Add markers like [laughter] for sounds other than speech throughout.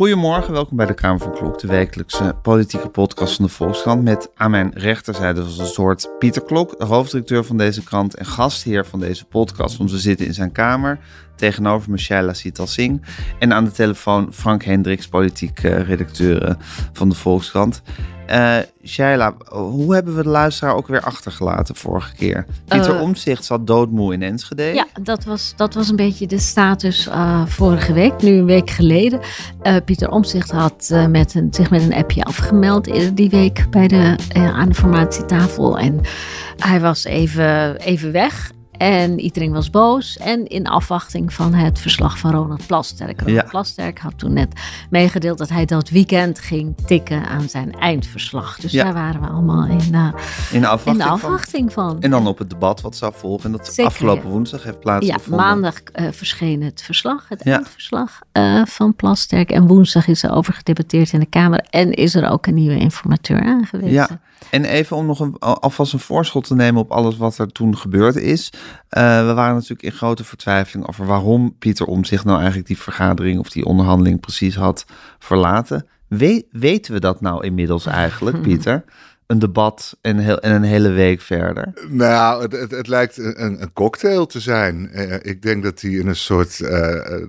Goedemorgen, welkom bij de Kamer van Klok, de wekelijkse politieke podcast van de Volkskrant. Met aan mijn rechterzijde als een soort Pieter Klok, de hoofdredacteur van deze krant en gastheer van deze podcast. Want we zitten in zijn kamer tegenover Michelle Sital Singh. En aan de telefoon Frank Hendricks, politiek uh, redacteur eh, van de Volkskrant. Uh, Shaila, hoe hebben we de luisteraar ook weer achtergelaten vorige keer? Pieter uh, Omtzigt zat doodmoe in Enschede. Ja, dat was, dat was een beetje de status uh, vorige week, nu een week geleden. Pieter Omtzigt had met een, zich met een appje afgemeld eerder die week bij de, aan de formatietafel. En hij was even, even weg. En iedereen was boos. En in afwachting van het verslag van Ronald Plasterk. Ronald ja. Plasterk had toen net meegedeeld dat hij dat weekend ging tikken aan zijn eindverslag. Dus ja. daar waren we allemaal in, uh, in de afwachting, in de afwachting van. van. En dan op het debat wat zou volgen. En dat Zeker, afgelopen ja. woensdag heeft plaatsgevonden. Ja, maandag uh, verscheen het verslag, het eindverslag uh, van Plasterk. En woensdag is er over gedebatteerd in de Kamer. En is er ook een nieuwe informateur aangewezen. Ja. En even om nog een, alvast een voorschot te nemen op alles wat er toen gebeurd is. Uh, we waren natuurlijk in grote vertwijfeling over waarom Pieter om zich nou eigenlijk die vergadering of die onderhandeling precies had verlaten. We, weten we dat nou inmiddels eigenlijk, [laughs] Pieter? Een debat en, heel, en een hele week verder. Nou, het, het, het lijkt een, een, cocktail te zijn. Uh, ik denk dat hij in een soort, uh,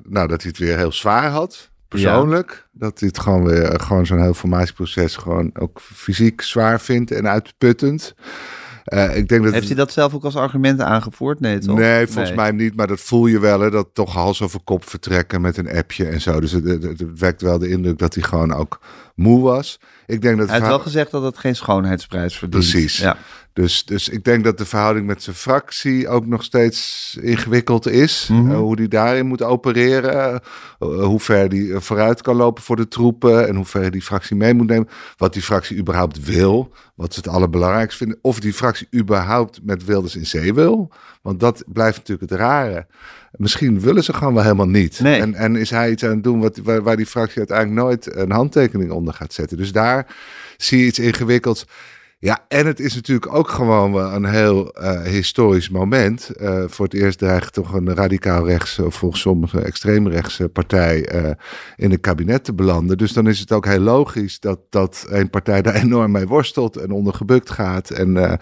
nou, dat hij het weer heel zwaar had persoonlijk. Ja. Dat het gewoon weer, gewoon zo'n heel formatieproces gewoon ook fysiek zwaar vindt en uitputtend. Uh, ik denk dat Heeft hij dat zelf ook als argument aangevoerd? Nee, toch? nee volgens nee. mij niet. Maar dat voel je wel, hè, dat toch hals over kop vertrekken met een appje en zo. Dus het, het, het wekt wel de indruk dat hij gewoon ook moe was. Ik denk dat hij heeft wel gezegd dat het geen schoonheidsprijs verdient. Precies. Ja. Dus, dus ik denk dat de verhouding met zijn fractie ook nog steeds ingewikkeld is. Mm -hmm. uh, hoe die daarin moet opereren. Uh, hoe ver die vooruit kan lopen voor de troepen. En hoe ver die fractie mee moet nemen. Wat die fractie überhaupt wil. Wat ze het allerbelangrijkste vinden. Of die fractie überhaupt met Wilders in zee wil. Want dat blijft natuurlijk het rare. Misschien willen ze gewoon wel helemaal niet. Nee. En, en is hij iets aan het doen wat, waar, waar die fractie uiteindelijk nooit een handtekening onder gaat zetten. Dus daar zie je iets ingewikkelds. Ja, en het is natuurlijk ook gewoon een heel uh, historisch moment. Uh, voor het eerst dreigt toch een radicaal rechts, of volgens sommigen extreemrechtse partij uh, in het kabinet te belanden. Dus dan is het ook heel logisch dat, dat een partij daar [laughs] enorm mee worstelt en ondergebukt gaat. En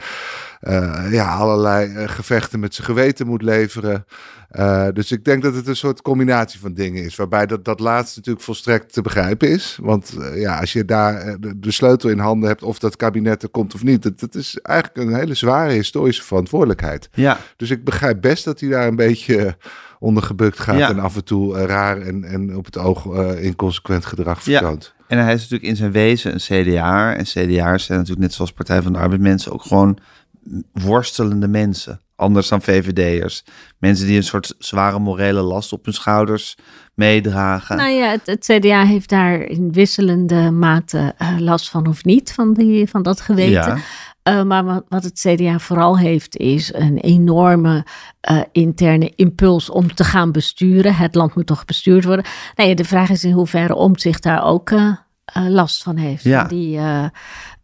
ja, allerlei gevechten met zijn geweten moet leveren. Uh, dus ik denk dat het een soort combinatie van dingen is. Waarbij dat, dat laatste natuurlijk volstrekt te begrijpen is. Want uh, ja, als je daar de, de, sleutel in handen hebt of dat kabinet er komt of niet. Dat, dat is eigenlijk een hele zware historische verantwoordelijkheid. Ja. Dus ik begrijp best dat hij daar een beetje ondergebukt gaat. Ja. En af en toe raar en, en op het oog inconsequent gedrag vertoont. Ja. En hij is natuurlijk in zijn wezen een CDA. En CDA's zijn natuurlijk net zoals Partij van de Arbeid mensen ook gewoon worstelende mensen anders dan VVD'ers. Mensen die een soort zware morele last op hun schouders meedragen. Nou ja, het, het CDA heeft daar in wisselende mate uh, last van of niet, van, die, van dat geweten. Ja. Uh, maar wat, het CDA vooral heeft, is een enorme uh, interne impuls om te gaan besturen. Het land moet toch bestuurd worden. Nou ja, de vraag is in hoeverre Omtzigt daar ook last van heeft. Ja. Van die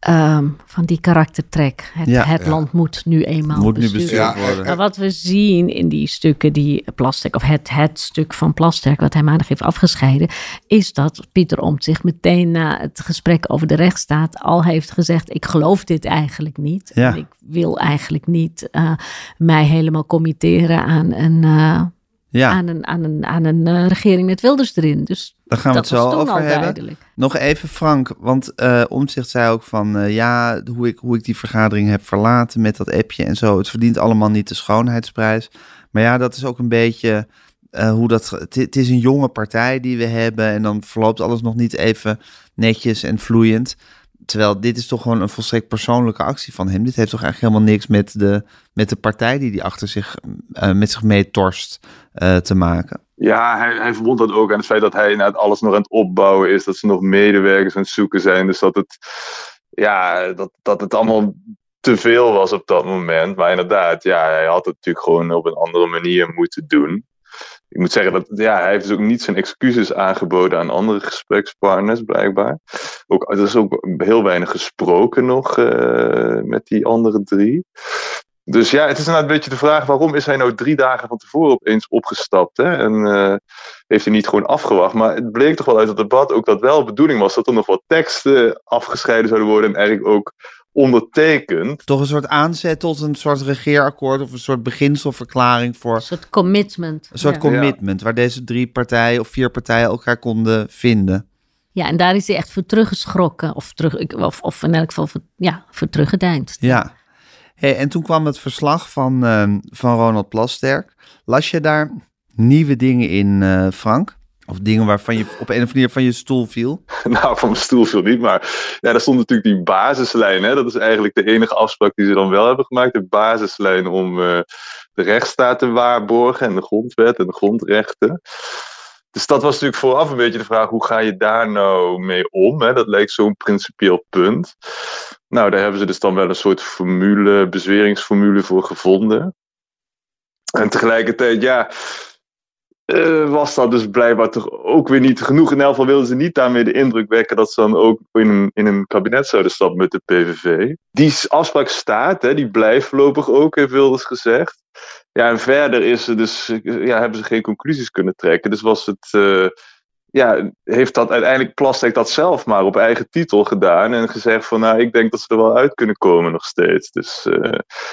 Um, van die karaktertrek. Het, ja, het ja. land moet nu eenmaal moet bestuurd, nu bestuurd worden. Maar wat we zien in die stukken die Plastic, of het, het stuk van Plastic, wat hij maandag heeft afgescheiden, is dat Pieter Omtzigt meteen na het gesprek over de rechtsstaat al heeft gezegd: Ik geloof dit eigenlijk niet. Ja. En ik wil eigenlijk niet uh, mij helemaal committeren aan een. Ja. aan een, aan een, aan een uh, regering met Wilders erin. Dus Daar gaan we dat het zo over hebben. duidelijk. Nog even Frank, want uh, Omtzigt zei ook van uh, ja, hoe ik, hoe ik die vergadering heb verlaten met dat appje en zo. Het verdient allemaal niet de schoonheidsprijs. Maar ja, dat is ook een beetje uh, hoe dat. Het is een jonge partij die we hebben en dan verloopt alles nog niet even netjes en vloeiend. Terwijl dit is toch gewoon een volstrekt persoonlijke actie van hem. Dit heeft toch eigenlijk helemaal niks met de, met de partij die hij achter zich, uh, met zich meetorst uh, te maken. Ja, hij, hij verbond dat ook aan het feit dat hij net alles nog aan het opbouwen is. Dat ze nog medewerkers aan het zoeken zijn. Dus dat het, ja, dat, dat het allemaal te veel was op dat moment. Maar inderdaad, ja, hij had het natuurlijk gewoon op een andere manier moeten doen. Ik moet zeggen dat ja, hij heeft dus ook niet zijn excuses aangeboden aan andere gesprekspartners, blijkbaar. Ook, er is ook heel weinig gesproken nog uh, met die andere drie. Dus ja, het is inderdaad een beetje de vraag: waarom is hij nou drie dagen van tevoren opeens opgestapt? Hè? En uh, heeft hij niet gewoon afgewacht? Maar het bleek toch wel uit het debat ook dat wel de bedoeling was dat er nog wat teksten afgescheiden zouden worden. En eigenlijk ook ondertekend. Toch een soort aanzet tot een soort regeerakkoord of een soort beginselverklaring voor. Een soort commitment. Een soort commitment waar deze drie partijen of vier partijen elkaar konden vinden. Ja, en daar is hij echt voor teruggeschrokken. Of, terug, of, of in elk geval voor, ja, voor teruggedeind. Ja. Hey, en toen kwam het verslag van, uh, van Ronald Plasterk. Las je daar nieuwe dingen in, uh, Frank? Of dingen waarvan je op een of andere manier van je stoel viel? [laughs] Nou, van mijn stoel viel niet, maar ja, daar stond natuurlijk die basislijn. Hè? Dat is eigenlijk de enige afspraak die ze dan wel hebben gemaakt. De basislijn om uh, de rechtsstaat te waarborgen en de grondwet en de grondrechten. Dus dat was natuurlijk vooraf een beetje de vraag: hoe ga je daar nou mee om? Hè? Dat leek zo'n principieel punt. Nou, daar hebben ze dus dan wel een soort formule, bezweringsformule voor gevonden. En tegelijkertijd, ja, uh, was dat dus blijkbaar toch ook weer niet genoeg. In elk geval wilden ze niet daarmee de indruk wekken dat ze dan ook in een, in een kabinet zouden stappen met de PVV. Die afspraak staat, hè, die blijft voorlopig ook, heeft Wilders gezegd. Ja, en verder is er dus, ja, hebben ze geen conclusies kunnen trekken. Dus was het, uh, ja, heeft dat uiteindelijk Plastic dat zelf maar op eigen titel gedaan. En gezegd van, nou, ik denk dat ze er wel uit kunnen komen nog steeds. Dus,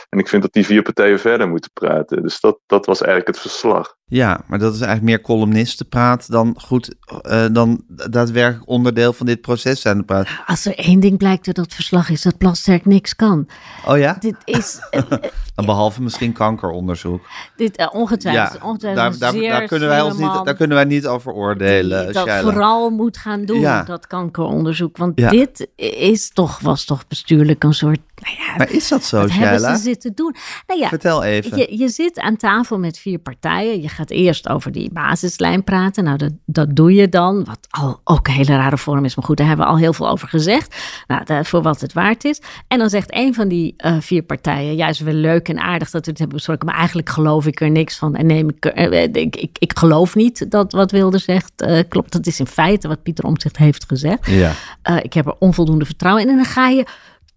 en ik vind dat die vier partijen verder moeten praten. Dus dat, dat was eigenlijk het verslag. Ja, maar dat is eigenlijk meer columnistenpraat dan goed, uh, dan daadwerkelijk onderdeel van dit proces zijn de praat. Als er één ding blijkt uit dat verslag is dat Plasterk niks kan. Oh ja? Dit is... [laughs] Behalve misschien kankeronderzoek. Dit uh, ongetwijfeld. Ja, ongetwijfeld daar, daar, daar, kunnen wij ons niet, daar kunnen wij niet over oordelen. Dat Shaila. vooral moet gaan doen, Ja. dat kankeronderzoek. Want Ja. dit is toch, was toch bestuurlijk een soort. Nou ja, Maar is dat zo, wat hebben Shaila? ze zitten doen? Nou ja, Vertel even. je, je zit aan tafel met vier partijen. Je gaat eerst over die basislijn praten. Nou, dat, dat doe je dan. Wat al ook een hele rare vorm is. Maar goed, daar hebben we al heel veel over gezegd. Nou, voor wat het waard is. En dan zegt een van die eh, vier partijen... ja, is wel leuk en aardig dat we het hebben besproken... maar eigenlijk geloof ik er niks van. En neem ik, er- eh, ik, ik, ik geloof niet dat wat Wilde zegt eh, klopt. Dat is in feite wat Pieter Omtzigt heeft gezegd. Ja. Eh, ik heb er onvoldoende vertrouwen in. En dan ga je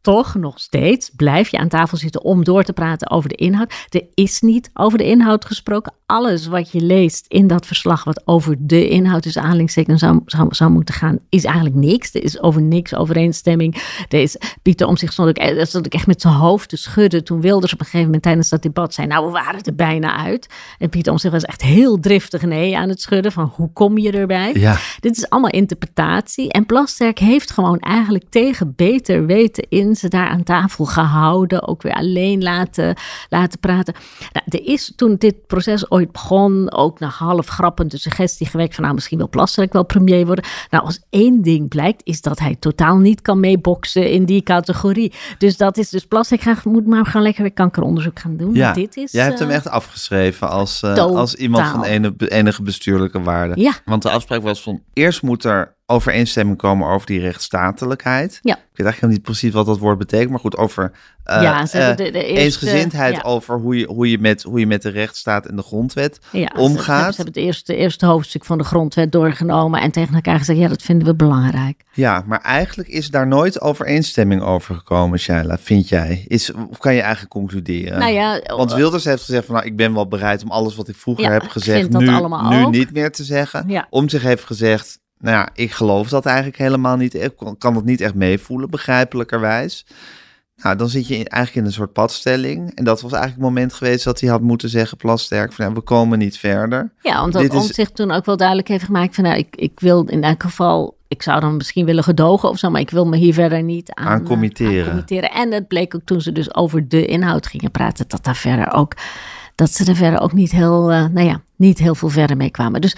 toch nog steeds, blijf je aan tafel zitten om door te praten over de inhoud. Er is niet over de inhoud gesproken. Alles wat je leest in dat verslag wat over de inhoud, dus aanhalingstekens zou, zou, zou moeten gaan, is eigenlijk niks. Er is over niks overeenstemming. Er is, Pieter om zich stond ook, eh, stond ook echt met zijn hoofd te schudden toen Wilders op een gegeven moment tijdens dat debat zei, nou we waren er bijna uit. En Pieter om zich was echt heel driftig nee aan het schudden van hoe kom je erbij? Ja. Dit is allemaal interpretatie. En Plasterk heeft gewoon eigenlijk tegen beter weten in ze daar aan tafel gehouden. Ook weer alleen laten, laten praten. Nou, er is toen dit proces ooit begon, ook nog half grappend de suggestie gewekt van nou misschien wil Plasterk wel premier worden. Nou, als één ding blijkt, is dat hij totaal niet kan meeboksen in die categorie. Dus dat is dus Plasterk graag, moet maar gewoon lekker weer kankeronderzoek gaan doen. Ja, Dit is, jij hebt hem eh, echt afgeschreven als, eh, als iemand van ene, enige bestuurlijke waarde. Ja. Want de afspraak was van eerst moet er overeenstemming komen over die rechtsstatelijkheid. Ja. Ik weet eigenlijk niet precies wat dat woord betekent, maar goed, over eh, Ja, eh, de- de eerste- eensgezindheid ja. over hoe je, hoe, je met, hoe je met de rechtsstaat en de grondwet Ja, omgaat. Ze, hebben- ze hebben het eerste, eerste hoofdstuk van de grondwet doorgenomen en tegen elkaar gezegd, ja, dat vinden we belangrijk. Ja, maar eigenlijk is daar nooit overeenstemming over gekomen, Shaila, vind jij? Is, of kan je eigenlijk concluderen? Nou ja, Want Wilders heeft gezegd van, nou, ik ben wel bereid om alles wat ik vroeger heb gezegd nu, nu ook. niet meer te zeggen. Om zich heeft gezegd, nou ja, ik geloof dat eigenlijk helemaal niet. Ik kan- het niet echt meevoelen, begrijpelijkerwijs. Nou, dan zit je in- eigenlijk in een soort padstelling. En dat was eigenlijk het moment geweest dat hij had moeten zeggen, Plasterk, van ja, we komen niet verder. Ja, omdat Dit is- Omtzigt toen ook wel duidelijk heeft gemaakt van, nou, ik, ik wil in elk geval, ik zou dan misschien willen gedogen of zo, maar ik wil me hier verder niet aan, Aan committeren. aan committeren. En het bleek ook toen ze dus over de inhoud gingen praten, dat daar verder ook, dat ze er verder ook niet heel, eh, nou ja, niet heel veel verder mee kwamen. Dus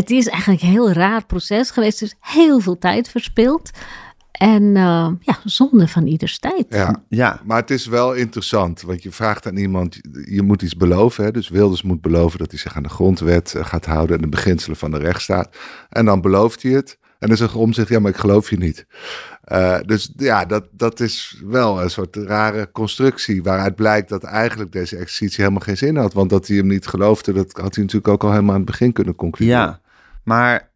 het is eigenlijk een heel raar proces geweest, dus heel veel tijd verspild. En eh, ja, zonde van ieders tijd. Ja. Ja, Maar het is wel interessant, want je vraagt aan iemand, je moet iets beloven. Hè? Dus Wilders moet beloven dat hij zich aan de grondwet eh, gaat houden en de beginselen van de rechtsstaat. En dan belooft hij het. En dan zegt Omtzigt, ja, maar ik geloof je niet. Uh, dus ja, dat, dat is wel een soort rare constructie waaruit blijkt dat eigenlijk deze exercitie helemaal geen zin had. Want dat hij hem niet geloofde, dat had hij natuurlijk ook al helemaal aan het begin kunnen concluderen. Ja, maar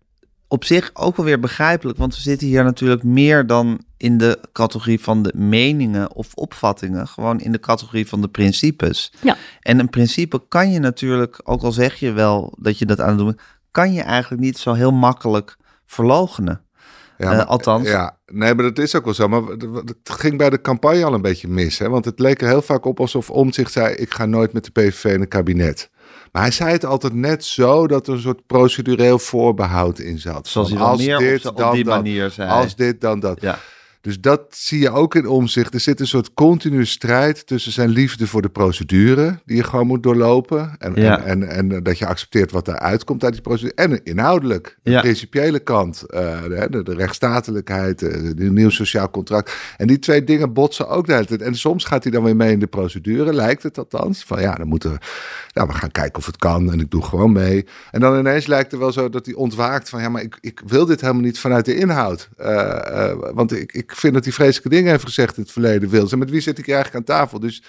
op zich ook wel weer begrijpelijk, want we zitten hier natuurlijk meer dan in de categorie van de meningen of opvattingen, gewoon in de categorie van de principes. Ja. En een principe kan je natuurlijk, ook al zeg je wel dat je dat aan het doen bent, kan je eigenlijk niet zo heel makkelijk verlogenen. Ja, Eh, althans. Ja, nee, maar dat is ook wel zo. Maar het ging bij de campagne al een beetje mis. Hè? Want het leek er heel vaak op alsof Omtzigt zei... ik ga nooit met de PVV in een kabinet. Maar hij zei het altijd net zo dat er een soort procedureel voorbehoud in zat. Zoals Van hij wel als meer op, dit, zo- op dan die dat. manier zei. Als dit, dan dat. Ja. Dus dat zie je ook in omzicht. Er zit een soort continue strijd tussen zijn liefde voor de procedure, die je gewoon moet doorlopen. En, Ja. en, en, en dat je accepteert wat daaruit komt uit die procedure. En inhoudelijk, de Ja. principiële kant, eh, de, de, de rechtsstatelijkheid, eh, een nieuw sociaal contract. En die twee dingen botsen ook de hele tijd. En soms gaat hij dan weer mee in de procedure, lijkt het althans. Van ja, dan moeten we, ja, we gaan kijken of het kan en ik doe gewoon mee. En dan ineens lijkt het wel zo dat hij ontwaakt van ja, maar ik, ik wil dit helemaal niet vanuit de inhoud. Eh, eh, want ik, ik vind dat hij vreselijke dingen heeft gezegd in het verleden. Wil. En met wie zit ik eigenlijk aan tafel? Dus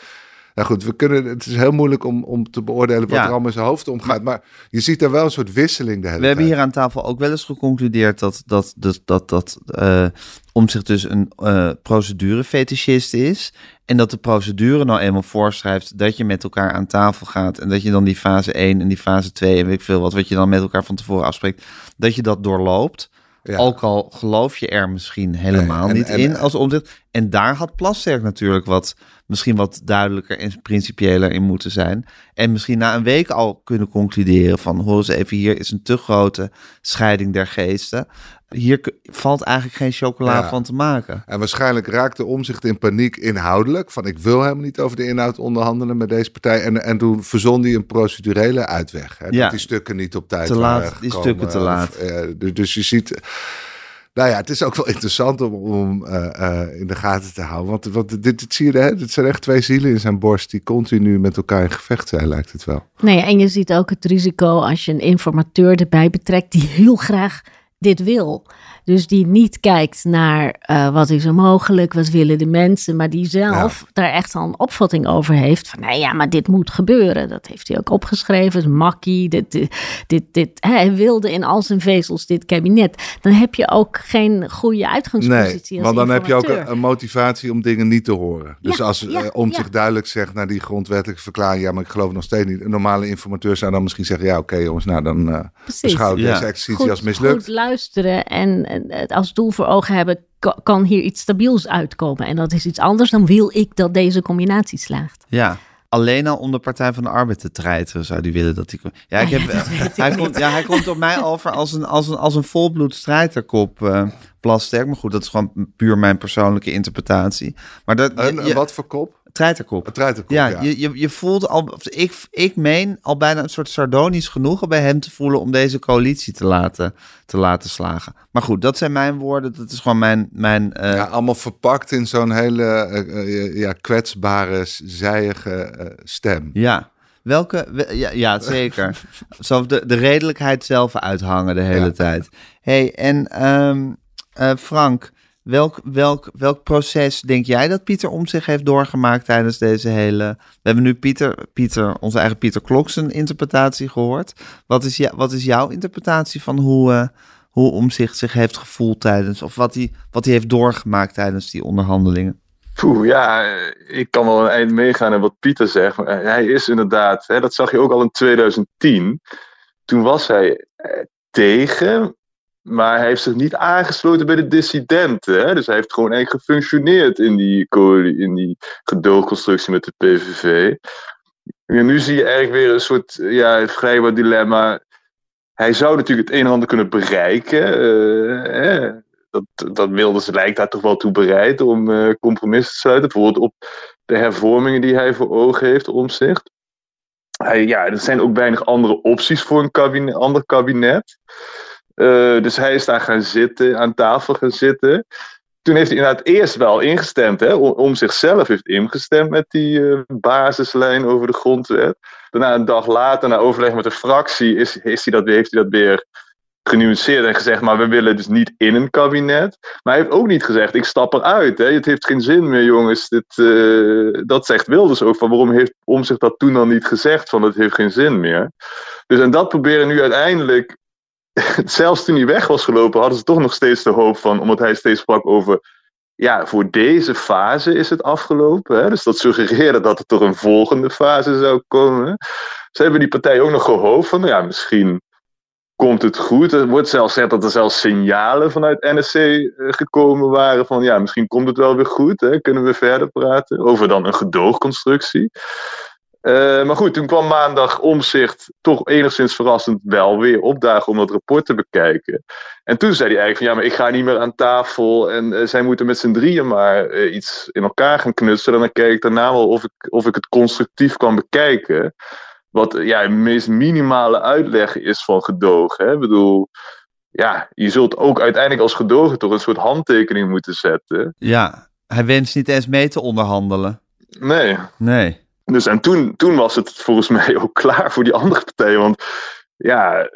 nou goed, we kunnen, het is heel moeilijk om, om te beoordelen wat Ja. er allemaal in zijn hoofd omgaat. Maar je ziet er wel een soort wisseling de hele We hebben hier aan tafel ook wel eens geconcludeerd dat, dat, dat, dat, dat eh, Omtzigt dus een eh procedurefetischist is. En dat de procedure nou eenmaal voorschrijft dat je met elkaar aan tafel gaat. En dat je dan die fase 1 en die fase 2 en weet ik veel wat, wat je dan met elkaar van tevoren afspreekt, dat je dat doorloopt. Ja. Ook al geloof je er misschien helemaal Nee, en- niet en- in als omzicht. En daar had Plasterk natuurlijk wat, misschien wat duidelijker en principiëler in moeten zijn. En misschien na een week al kunnen concluderen van, hoor eens even, hier is een te grote scheiding der geesten. Hier valt eigenlijk geen chocola Ja. van te maken. En waarschijnlijk raakte omzicht in paniek inhoudelijk. Van ik wil helemaal niet over de inhoud onderhandelen met deze partij. En, en toen verzon hij een procedurele uitweg. Hè, Ja. Dat die stukken niet op tijd Te laat, die stukken te laat. Of, eh, dus, dus je ziet... Nou ja, het is ook wel interessant om, om eh, eh, in de gaten te houden. Want, want dit, dit zie je, hè? dit zijn echt twee zielen in zijn borst... die continu met elkaar in gevecht zijn, lijkt het wel. Nee, en je ziet ook het risico als je een informateur erbij betrekt die heel graag dit wil. Dus die niet kijkt naar eh, wat is er mogelijk, wat willen de mensen, maar die zelf daar echt al een opvatting over heeft. Van nee, ja, maar dit moet gebeuren. Dat heeft hij ook opgeschreven. Is makkie. Dit, dit, dit, hij wilde in al zijn vezels dit kabinet. Dan heb je ook geen goede uitgangspositie. Nee, als want dan heb je ook een, een motivatie om dingen niet te horen. Dus Ja, als ja, eh, om ja. zich duidelijk zegt naar die grondwettelijke verklaring, ja, maar ik geloof nog steeds niet. Een normale informateur zou dan misschien zeggen, ja, oké jongens, nou dan eh Precies. beschouw ik Ja. deze exercitie goed, als mislukt. goed luisteren en, en het als doel voor ogen hebben, ka- kan hier iets stabiels uitkomen. En dat is iets anders dan wil ik dat deze combinatie slaagt. Ja. Alleen al om de Partij van de Arbeid te treiteren, zou die willen dat hij... Ja, ik Ja, heb, dat weet ik hij, komt, ja, hij komt op mij over als een, als een, als een volbloed strijterkop, eh Plasterk. Maar goed, dat is gewoon puur mijn persoonlijke interpretatie. Maar dat, je- wat voor kop? Treiterkop. Een truitenkop, Ja, ja. Je, je, je voelt al, ik, ik meen al bijna een soort sardonisch genoegen bij hem te voelen om deze coalitie te laten, te laten slagen. Maar goed, dat zijn mijn woorden. Dat is gewoon mijn. mijn eh, ja, allemaal verpakt in zo'n hele eh, eh, ja, kwetsbare, zijige stem. ja. Welke? we- Ja, ja zeker. [laughs] Zo de, de redelijkheid zelf uithangen de hele Ja. tijd. hey, en ehm, eh, Frank, welk, welk, welk proces denk jij dat Pieter om zich heeft doorgemaakt tijdens deze hele... We hebben nu Pieter, Pieter onze eigen Pieter Klok zijn interpretatie gehoord. Wat is, wat is jouw interpretatie van hoe, eh hoe Omzicht zich heeft gevoeld tijdens... of wat hij, wat hij heeft doorgemaakt tijdens die onderhandelingen? Poeh, ja, eh, ik kan wel een eind meegaan in wat Pieter zegt. Eh, hij is inderdaad, hè, dat zag je ook al in 2010. Toen was hij tegen, maar hij heeft zich niet aangesloten bij de dissidenten. Hè? Dus hij heeft gewoon eigenlijk gefunctioneerd in die, in die gedoogconstructie met de PVV. En nu zie je eigenlijk weer een soort ja, dilemma. Hij zou natuurlijk het een en ander kunnen bereiken. eh, dat, dat Wilders lijkt daar toch wel toe bereid om eh compromissen te sluiten. Bijvoorbeeld op de hervormingen die hij voor ogen heeft, omzicht. Hij, ja, er zijn ook weinig andere opties voor een ander kabinet. Eh, dus hij is daar gaan zitten, aan tafel gaan zitten. Toen heeft hij inderdaad eerst wel ingestemd, hè, om, zichzelf heeft ingestemd met die eh, basislijn over de grondwet. Daarna een dag later, na overleg met de fractie, is, is hij dat, heeft hij dat weer genuanceerd en gezegd, maar we willen dus niet in een kabinet. Maar hij heeft ook niet gezegd, ik stap eruit. Hè. Het heeft geen zin meer, jongens. Dit, uh, dat zegt Wilders ook. Van waarom heeft om zich dat toen dan niet gezegd? Van het heeft geen zin meer. Dus en dat proberen nu uiteindelijk. [laughs] Zelfs toen hij weg was gelopen, hadden ze toch nog steeds de hoop van, omdat hij steeds sprak over ja, voor deze fase is het afgelopen. Hè? Dus dat suggereerde dat er toch een volgende fase zou komen. Ze hebben die partij ook nog gehoopt van, ja, misschien komt het goed. Er wordt zelfs gezegd dat er zelfs signalen vanuit NSC eh, gekomen waren van, ja, misschien komt het wel weer goed. Hè? Kunnen we verder praten over dan een gedoogconstructie. Uh, maar goed, toen kwam maandag omzicht toch enigszins verrassend wel weer opdagen om dat rapport te bekijken. En toen zei hij eigenlijk van ja, maar ik ga niet meer aan tafel en uh, zij moeten met z'n drieën maar uh, iets in elkaar gaan knutselen. En dan kijk ik daarna wel of ik, of ik het constructief kan bekijken. Wat ja, de meest minimale uitleg is van gedogen. Hè? Ik bedoel, ja, je zult ook uiteindelijk als gedogen toch een soort handtekening moeten zetten. Ja, hij wenst niet eens mee te onderhandelen. Nee. Nee. Dus en toen, toen was het volgens [laughs] mij ook klaar voor die andere partijen. Want ja,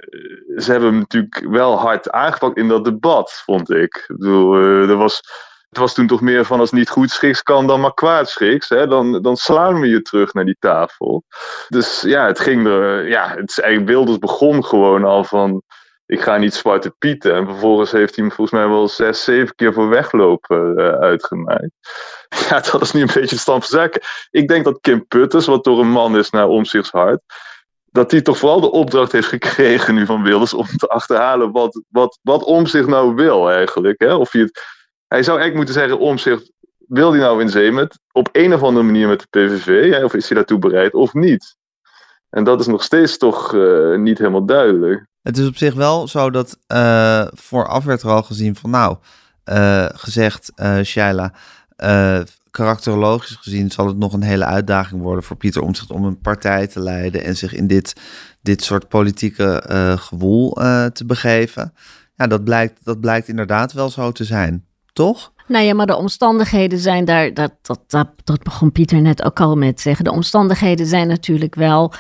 ze hebben hem natuurlijk wel hard aangepakt in dat debat, vond ik. Ik bedoel, uh, er was, het was toen toch meer van als niet goed schiks kan, dan maar kwaad schiks. Hè? Dan, dan slaan we je terug naar die tafel. Dus ja, het ging er, ja, het eigenlijk Wilders begon gewoon al van ik ga niet zwarte pieten. En vervolgens heeft hij hem volgens mij wel zes, zeven keer voor weglopen uh, uitgemaakt. [laughs] Ja, dat is nu een beetje stand van zaken. Ik denk dat Kim Putters, wat door een man is naar omzichtshart, dat hij toch vooral de opdracht heeft gekregen nu van Wilders om te achterhalen wat, wat, wat Omzicht nou wil eigenlijk. Hè? Of hij, het, hij zou eigenlijk moeten zeggen, Omzicht, wil hij nou in zee met, op een of andere manier met de PVV? Of is hij daartoe bereid of niet? En dat is nog steeds toch uh, niet helemaal duidelijk. Het is op zich wel zo dat uh, vooraf werd er al gezien van nou, uh, gezegd uh, Shaila, karakterologisch gezien zal het nog een hele uitdaging worden voor Pieter Omtzigt om een partij te leiden en zich in dit, dit soort politieke gewoel te begeven. Ja, dat blijkt, dat blijkt inderdaad wel zo te zijn, toch? Nou ja, maar de omstandigheden zijn daar, dat, dat, dat, dat begon Pieter net ook al met zeggen. De omstandigheden zijn natuurlijk wel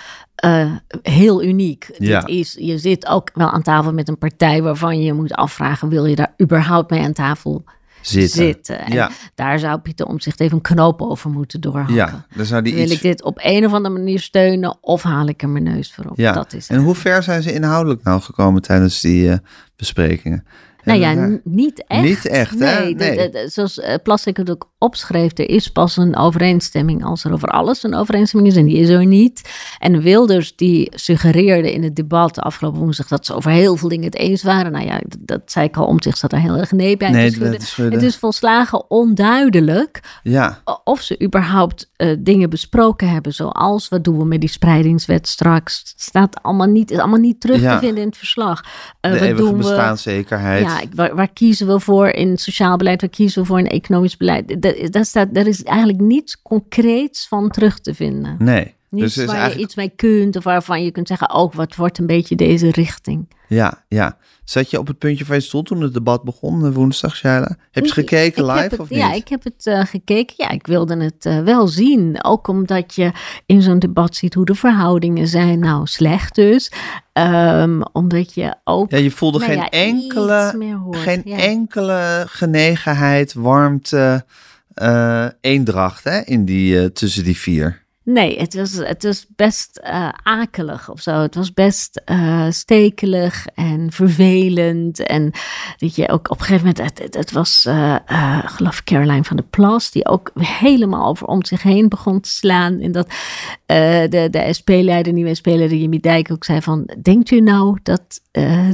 uh, heel uniek. Ja. Dit is, je zit ook wel aan tafel met een partij waarvan je moet afvragen: wil je daar überhaupt mee aan tafel zitten? zitten? En Ja. daar zou Pieter om zich even een knoop over moeten doorhakken. Ja, dan zou die Wil iets... ik dit op een of andere manier steunen of haal ik er mijn neus voor op? Ja, Dat is en hoe ver zijn ze inhoudelijk nou gekomen tijdens die eh, besprekingen? Nou ja, niet echt. Niet echt, hè? Nee, de- Nee. de- de- zoals uh, Plastic het ook opschreef, er is pas een overeenstemming als er over alles een overeenstemming is en die is er niet. En Wilders die suggereerde in het debat afgelopen woensdag dat ze over heel veel dingen het eens waren. Nou ja, dat, dat zei ik al, om zich zat er heel erg nee bij Nee, te schudden. Het is volslagen onduidelijk Ja, of ze überhaupt eh, dingen besproken hebben, zoals wat doen we met die spreidingswet straks. Staat allemaal niet, is allemaal niet terug Ja. te vinden in het verslag. Eh, de wat doen we? bestaanszekerheid. Ja, waar, waar kiezen we voor in sociaal beleid? Waar kiezen we voor in economisch beleid? Da- Daar staat, daar is eigenlijk niets concreets van terug te vinden. Nee, Niets dus waar eigenlijk... je iets mee kunt of waarvan je kunt zeggen, ook wat wordt een beetje deze richting. Ja, ja. Zat je op het puntje van je stoel toen het debat begon eh, woensdag, Shaila? Heb je gekeken live het- of niet? Ja, ik heb het eh, gekeken. Ja, ik wilde het eh, wel zien. Ook omdat je in zo'n debat ziet hoe de verhoudingen zijn. Nou, slecht dus. Ehm, omdat je ook... Ja, je voelde nou geen ja, enkele, geen Ja. enkele genegenheid, warmte, eendracht hè, in die, tussen die vier. Nee, het was, het was best eh, akelig of zo. Het was best eh, stekelig en vervelend. En dat je ook op een gegeven moment, het, het, was, eh geloof ik, Caroline van der Plas, die ook helemaal over om zich heen begon te slaan. En dat de, de SP-leider, nieuwe SP-leider Jimmy Dijk ook zei van, denkt u nou dat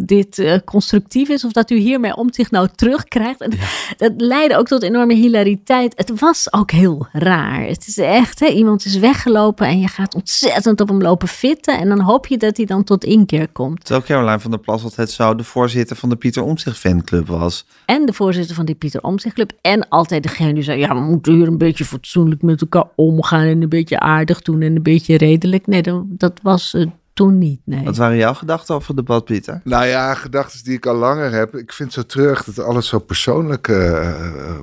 dit constructief is of dat u hiermee om zich nou terugkrijgt? En dat leidde ook tot enorme hilariteit. Het was ook heel raar. Het is echt, hè, iemand is weggelopen en je gaat ontzettend op hem lopen fitten. En dan hoop je dat hij dan tot inkeer komt. Terwijl Caroline van der Plas altijd zo de voorzitter van de Pieter Omtzigt fanclub was. En de voorzitter van die Pieter Omtzigt Club. En altijd degene die zei, ja, we moeten hier een beetje fatsoenlijk met elkaar omgaan. En een beetje aardig doen en een beetje redelijk. Nee, dat, dat was eh, toen niet, nee. Wat waren jouw gedachten over het debat, Pieter? Nou ja, gedachten die ik al langer heb. Ik vind het zo terug dat alles zo persoonlijk uh,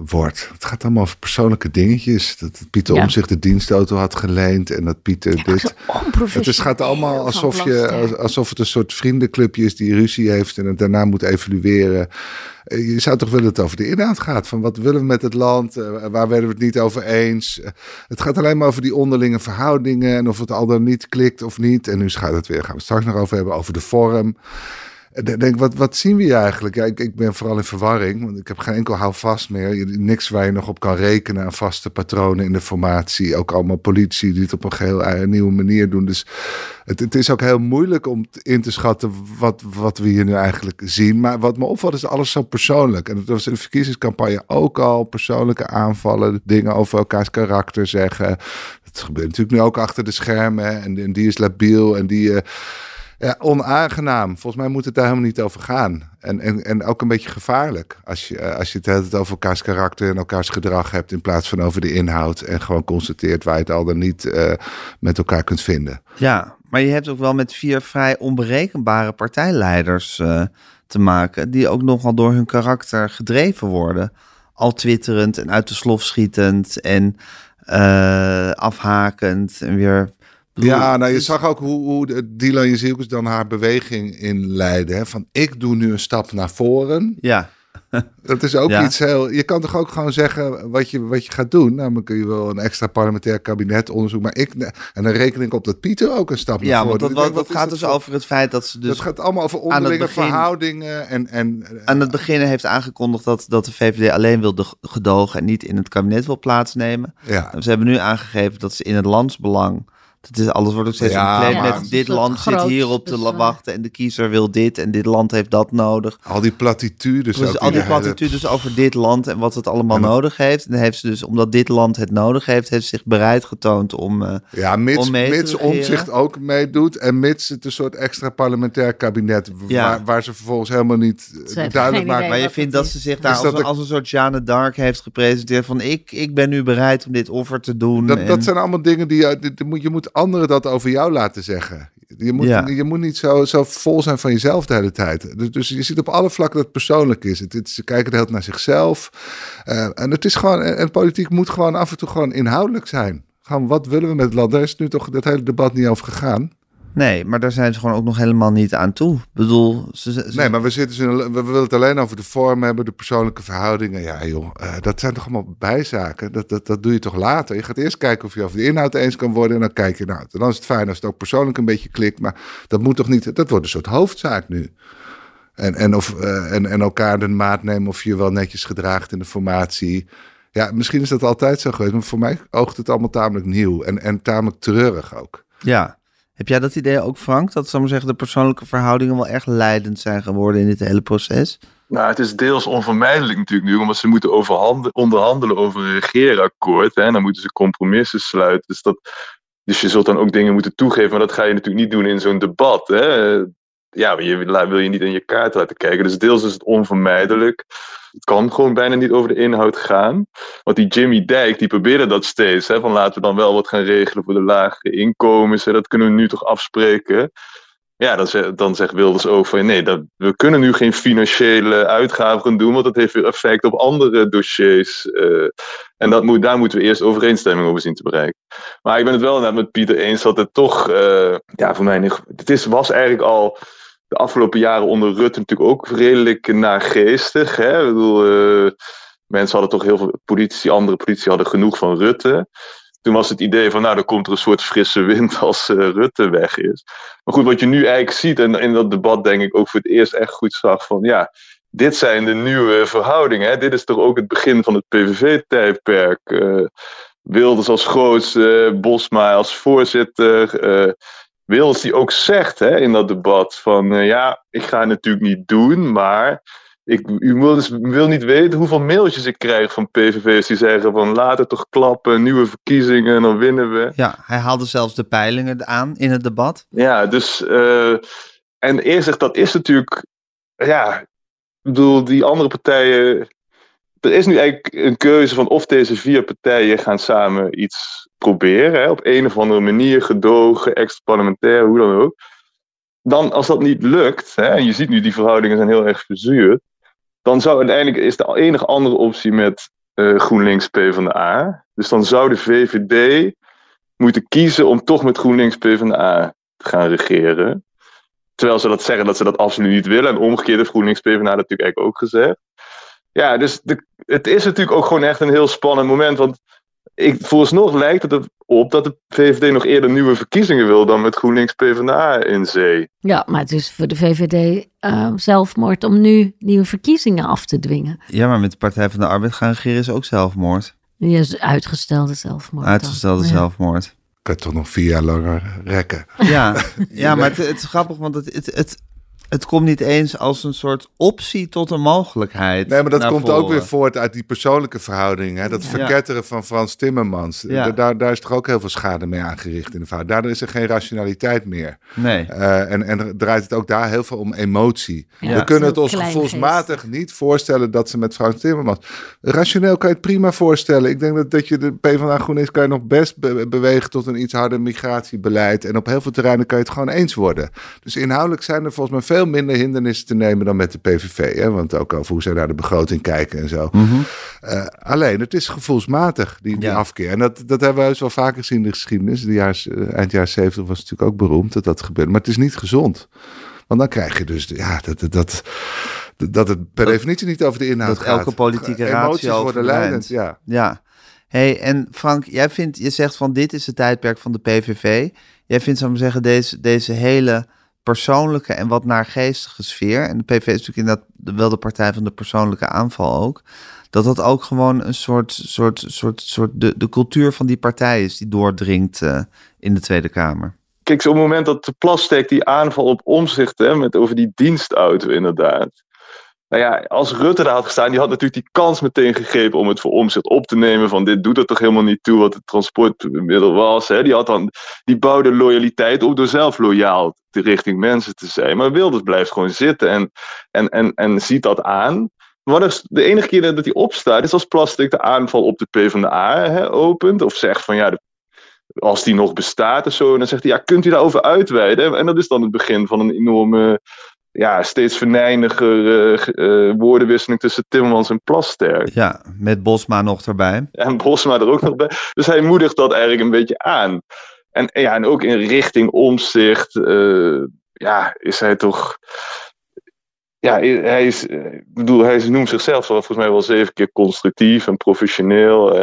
wordt. Het gaat allemaal over persoonlijke dingetjes. Dat Pieter ja. om zich de dienstauto had geleend en dat Pieter ja, dit. Het is, gaat allemaal alsof, je, alsof het een soort vriendenclubje is die ruzie heeft en het daarna moet evalueren. Eh, je zou toch willen dat het over de inhoud gaat. Van wat willen we met het land? waar werden we het niet over eens? het gaat alleen maar over die onderlinge verhoudingen en of het al dan niet klikt of niet. En nu gaat het weer, gaan we straks nog over hebben, over de vorm. Denk, wat, wat zien we hier eigenlijk? Ik, ik ben vooral in verwarring, want ik heb geen enkel houvast meer. Niks waar je nog op kan rekenen aan vaste patronen in de formatie. Ook allemaal politie die het op een geheel nieuwe manier doen. Dus het, het is ook heel moeilijk om in te schatten wat, wat we hier nu eigenlijk zien. Maar wat me opvalt is alles zo persoonlijk. En dat was in de verkiezingscampagne ook al. Persoonlijke aanvallen, dingen over elkaars karakter zeggen. Dat gebeurt natuurlijk nu ook achter de schermen. En, die is labiel en die... Uh, ja, onaangenaam. Volgens mij moet het daar helemaal niet over gaan. En, en, en ook een beetje gevaarlijk. Als je, als je het over elkaars karakter en elkaars gedrag hebt. in plaats van over de inhoud. En gewoon constateert waar je het al dan niet uh, met elkaar kunt vinden. Ja, maar je hebt ook wel met vier vrij onberekenbare partijleiders uh, te maken. die ook nogal door hun karakter gedreven worden. Al twitterend en uit de slof schietend. en afhakend. en weer ja, nou je zag ook hoe, hoe Dylan Jezielkes dan haar beweging inleidde. Hè? Van ik doe nu een stap naar voren. Ja. [laughs] Dat is ook iets heel. Je kan toch ook gewoon zeggen wat je, wat je gaat doen. Nou, dan kun je wel een extra parlementair kabinet onderzoek. Maar ik. En dan reken ik op dat Pieter ook een stap ja, naar voren. Ja, dat, dat, gaat dus over het feit dat ze dus. Dat gaat allemaal over onderlinge verhoudingen. En, en, aan het begin heeft aangekondigd dat, dat de VVD alleen wil gedogen en niet in het kabinet wil plaatsnemen. Ja. Ze hebben nu aangegeven dat ze in het landsbelang het is, alles wordt ook steeds ja, met dit land zit hier op te wachten en de kiezer wil dit en dit land heeft dat nodig. Al die platitudes. Dus al die platitudes over dit land en wat het allemaal nodig heeft. En dan heeft ze dus, omdat dit land het nodig heeft, heeft ze zich bereid getoond om uh, Ja, mits, om mits omzicht ook meedoet en mits het een soort extra parlementair kabinet ja. waar, waar, ze vervolgens helemaal niet duidelijk maken. Maar je vindt dat ze zich daar als, een, als, een soort Jeanne d'Arc heeft gepresenteerd van ik, ik ben nu bereid om dit offer te doen. Dat, dat zijn allemaal dingen die je, die, moet, je moet anderen dat over jou laten zeggen. Je moet, je moet niet zo, zo vol zijn van jezelf de hele tijd. Dus, dus je ziet op alle vlakken dat het persoonlijk is. Het, het, ze kijken de hele naar zichzelf. Uh, en het is gewoon, en, politiek moet gewoon af en toe gewoon inhoudelijk zijn. Gewoon, wat willen we met het land? Daar is nu toch dat hele debat niet over gegaan. Nee, maar daar zijn ze gewoon ook nog helemaal niet aan toe. Ik bedoel, ze, Nee, maar we, zitten, we, we willen het alleen over de vorm hebben, de persoonlijke verhoudingen. Ja, joh, uh, dat zijn toch allemaal bijzaken? Dat, dat, dat doe je toch later? Je gaat eerst kijken of je over de inhoud eens kan worden. En dan kijk je, nou, dan is het fijn als het ook persoonlijk een beetje klikt. Maar dat moet toch niet, dat wordt een soort hoofdzaak nu. En, en, of, uh, en, en elkaar de maat nemen of je wel netjes gedraagt in de formatie. Ja, misschien is dat altijd zo geweest, maar voor mij oogt het allemaal tamelijk nieuw en, en tamelijk treurig ook. Ja, heb jij dat idee ook, Frank? Dat maar zeggen, de persoonlijke verhoudingen wel erg leidend zijn geworden in dit hele proces? Nou, het is deels onvermijdelijk natuurlijk nu, omdat ze moeten onderhandelen over een regeerakkoord. Hè, dan moeten ze compromissen sluiten. Dus, dat, dus je zult dan ook dingen moeten toegeven, maar dat ga je natuurlijk niet doen in zo'n debat. Hè. Ja, je wil je niet in je kaart laten kijken. Dus deels is het onvermijdelijk. Het kan gewoon bijna niet over de inhoud gaan. Want die Jimmy Dijk, die probeerde dat steeds. Hè, van laten we dan wel wat gaan regelen voor de lagere inkomens. Hè, dat kunnen we nu toch afspreken. Ja, dan, zegt, dan zegt Wilders ook van nee, dat, we kunnen nu geen financiële uitgaven gaan doen, want dat heeft weer effect op andere dossiers. Uh, en dat moet, daar moeten we eerst overeenstemming over zien te bereiken. Maar ik ben het wel net met Pieter eens dat het toch, uh, ja, voor mij, het is, was eigenlijk al de afgelopen jaren onder Rutte natuurlijk ook redelijk naargeestig. Hè? Ik bedoel, uh, mensen hadden toch heel veel politici, andere politici hadden genoeg van Rutte. Toen was het idee van, nou, er komt er een soort frisse wind [laughs] als uh, Rutte weg is. Maar goed, wat je nu eigenlijk ziet, en in dat debat denk ik ook voor het eerst echt goed zag, van ja, dit zijn de nieuwe verhoudingen. Hè? Dit is toch ook het begin van het PVV-tijdperk. Uh, Wilders als grootste, Bosma als voorzitter. Uh, Wils die ook zegt hè, in dat debat van uh, ja, ik ga het natuurlijk niet doen, maar ik, u wil, dus, wil niet weten hoeveel mailtjes ik krijg van PVV's die zeggen van laat het toch klappen, nieuwe verkiezingen, dan winnen we. Ja, hij haalde zelfs de peilingen aan in het debat. Ja, dus uh, en eerst zegt dat is natuurlijk, ja, ik bedoel, die andere partijen, er is nu eigenlijk een keuze van of deze vier partijen gaan samen iets proberen. Hè, op een of andere manier gedogen, extra parlementair, hoe dan ook. dan als dat niet lukt, hè, en je ziet nu die verhoudingen zijn heel erg verzuurd, dan zou uiteindelijk is de enige andere optie met uh, GroenLinks PvdA. Dus dan zou de VVD moeten kiezen om toch met GroenLinks PvdA te gaan regeren. Terwijl ze dat zeggen dat ze dat absoluut niet willen. En omgekeerd heeft GroenLinks PvdA dat natuurlijk eigenlijk ook gezegd. Ja, dus de, het is natuurlijk ook gewoon echt een heel spannend moment. Want ik, vooralsnog lijkt het op dat de VVD nog eerder nieuwe verkiezingen wil dan met GroenLinks PvdA in zee. Ja, maar het is voor de VVD uh, zelfmoord om nu nieuwe verkiezingen af te dwingen. Ja, maar met de Partij van de Arbeid gaan regeren is ook zelfmoord. Ja, uitgestelde zelfmoord. Uitgestelde dan. zelfmoord. Kan toch nog vier jaar langer rekken. Ja, [laughs] ja maar het, het is grappig, want het, het, het, het komt niet eens als een soort optie tot een mogelijkheid. Nee, maar dat komt ook weer voort uit die persoonlijke verhouding. Hè? Dat ja. verketteren van Frans Timmermans. Ja. Daar, daar is toch ook heel veel schade mee aangericht in de verhouding. Daardoor is er geen rationaliteit meer. Nee. Uh, en, en draait het ook daar heel veel om emotie. Ja. We kunnen het ons gevoelsmatig niet voorstellen dat ze met Frans Timmermans... Rationeel kan je het prima voorstellen. Ik denk dat, dat je de PvdA GroenLinks kan je nog best be bewegen tot een iets harder migratiebeleid. En op heel veel terreinen kan je het gewoon eens worden. Dus inhoudelijk zijn er volgens mij veel veel minder hindernissen te nemen dan met de PVV. Hè? Want ook over hoe zij naar de begroting kijken en zo. Mm -hmm. uh, alleen, het is gevoelsmatig, die, die ja. afkeer. En dat, dat hebben we eens wel vaker gezien in de geschiedenis. De jaar, uh, eind jaren 70 was natuurlijk ook beroemd dat dat gebeurde. Maar het is niet gezond. Want dan krijg je dus, ja, dat, dat, dat, dat het per dat, definitie niet over de inhoud dat gaat. elke politieke ratio worden leidend, ja. Ja. Hey, en Frank, jij vindt, je zegt van dit is het tijdperk van de PVV. Jij vindt, zou ik zeggen, deze, deze hele persoonlijke en wat naargeestige sfeer. En de PV is natuurlijk inderdaad wel de partij van de persoonlijke aanval ook. Dat dat ook gewoon een soort, soort, soort, soort de, de cultuur van die partij is die doordringt uh, in de Tweede Kamer. Kijk, op het moment dat de Plastek die aanval op omzicht, hè, met over die dienstauto inderdaad. Nou ja, als Rutte daar had gestaan, die had natuurlijk die kans meteen gegrepen om het voor omzicht op te nemen. Van dit doet er toch helemaal niet toe wat het transportmiddel was. Hè. Die, had dan, die bouwde loyaliteit op door zelf loyaal richting mensen te zijn. Maar Wilders blijft gewoon zitten en, en, en, en ziet dat aan. Is de enige keer dat hij opstaat, is als Plastic de aanval op de PvdA hè, opent. Of zegt van ja, de, als die nog bestaat of zo. En dan zegt hij, ja, kunt u daarover uitweiden? En dat is dan het begin van een enorme ja, steeds verneiniger uh, uh, woordenwisseling tussen Timmermans en Plasterk. Ja, met Bosma nog erbij. En Bosma er ook nog bij. Dus hij moedigt dat eigenlijk een beetje aan. En, ja, en ook in richting omzicht, uh, ja, is hij toch. Ja, hij is, ik bedoel, hij noemt zichzelf volgens mij wel zeven keer constructief en professioneel.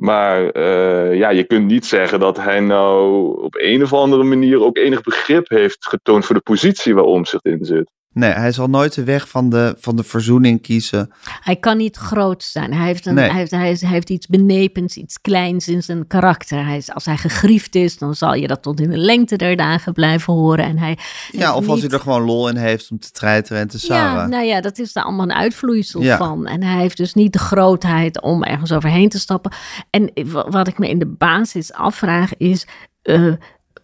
Maar uh, ja, je kunt niet zeggen dat hij nou op een of andere manier ook enig begrip heeft getoond voor de positie waar Omzicht in zit. Nee, hij zal nooit de weg van de, van de verzoening kiezen. Hij kan niet groot zijn. Hij heeft, een, nee. hij heeft, hij, hij heeft iets benepens, iets kleins in zijn karakter. Hij is, als hij gegriefd is, dan zal je dat tot in de lengte der dagen blijven horen. En hij ja, of niet... als hij er gewoon lol in heeft om te treiteren en te sauwen. Ja, nou ja, dat is er allemaal een uitvloeisel ja. van. En hij heeft dus niet de grootheid om ergens overheen te stappen. En wat ik me in de basis afvraag is... Uh,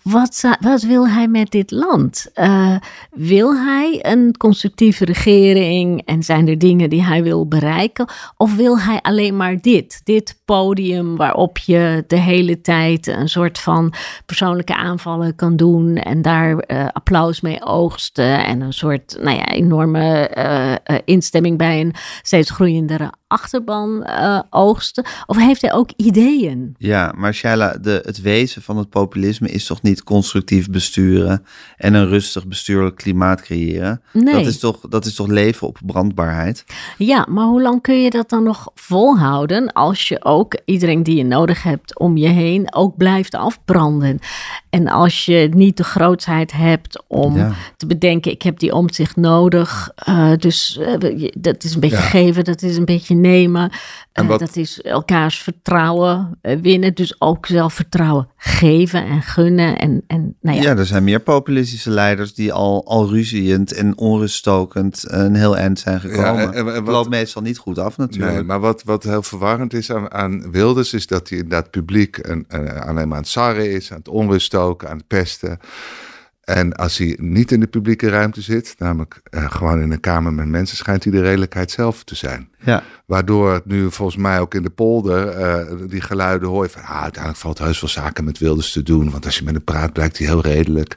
wat, wat, wil hij met dit land? Uh, wil hij een constructieve regering en zijn er dingen die hij wil bereiken? Of wil hij alleen maar dit? Dit podium waarop je de hele tijd een soort van persoonlijke aanvallen kan doen en daar uh, applaus mee oogsten en een soort nou ja, enorme uh, instemming bij een steeds groeiendere achterban oogsten? Of heeft hij ook ideeën? Ja, maar Shaila, de, het wezen van het populisme is toch niet constructief besturen en een rustig bestuurlijk klimaat creëren. Nee. Dat, is toch, dat is toch leven op brandbaarheid? Ja, maar hoe lang kun je dat dan nog volhouden als je ook iedereen die je nodig hebt om je heen ook blijft afbranden? En als je niet de grootheid hebt om ja. te bedenken, ik heb die omzicht nodig. Uh, dus uh, dat is een beetje ja. geven, dat is een beetje nemen. Uh, wat... Dat is elkaars vertrouwen winnen. Dus ook zelfvertrouwen geven en gunnen. En, en, nou ja. ja, er zijn meer populistische leiders die al, al ruziend en onruststokend een heel eind zijn gekomen. Ja, en, en wat, loopt meestal niet goed af natuurlijk. Nee, maar wat, wat heel verwarrend is aan, aan Wilders, is dat hij inderdaad publiek een, een, alleen maar aan het sarren is, aan het onruststoken, aan het pesten. En als hij niet in de publieke ruimte zit, namelijk uh, gewoon in een kamer met mensen, schijnt hij de redelijkheid zelf te zijn. Ja. Waardoor het nu volgens mij ook in de polder uh, die geluiden hoor van ah, uiteindelijk valt heus wel zaken met Wilders te doen. Want als je met hem praat, blijkt hij heel redelijk.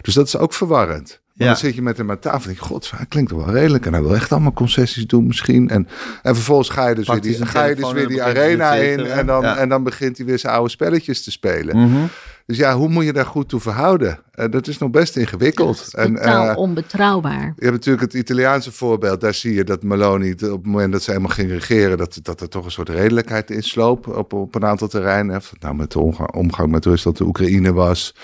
Dus dat is ook verwarrend. Ja. dan zit je met hem aan tafel en denk je, god, hij klinkt wel redelijk. En hij wil echt allemaal concessies doen misschien. En, en vervolgens ga je dus weer die, ga je dus weer die arena in. En dan, Ja. en dan begint hij weer zijn oude spelletjes te spelen. Mhm. Dus ja, hoe moet je daar goed toe verhouden? Eh, dat is nog best ingewikkeld. en, Totaal eh, onbetrouwbaar. je hebt natuurlijk het Italiaanse voorbeeld. Daar zie je dat Meloni, op het moment dat ze helemaal ging regeren, dat, dat er toch een soort redelijkheid in sloop op, op een aantal terreinen. Of het nou met de omgang, omgang met Rusland, de Oekraïne was.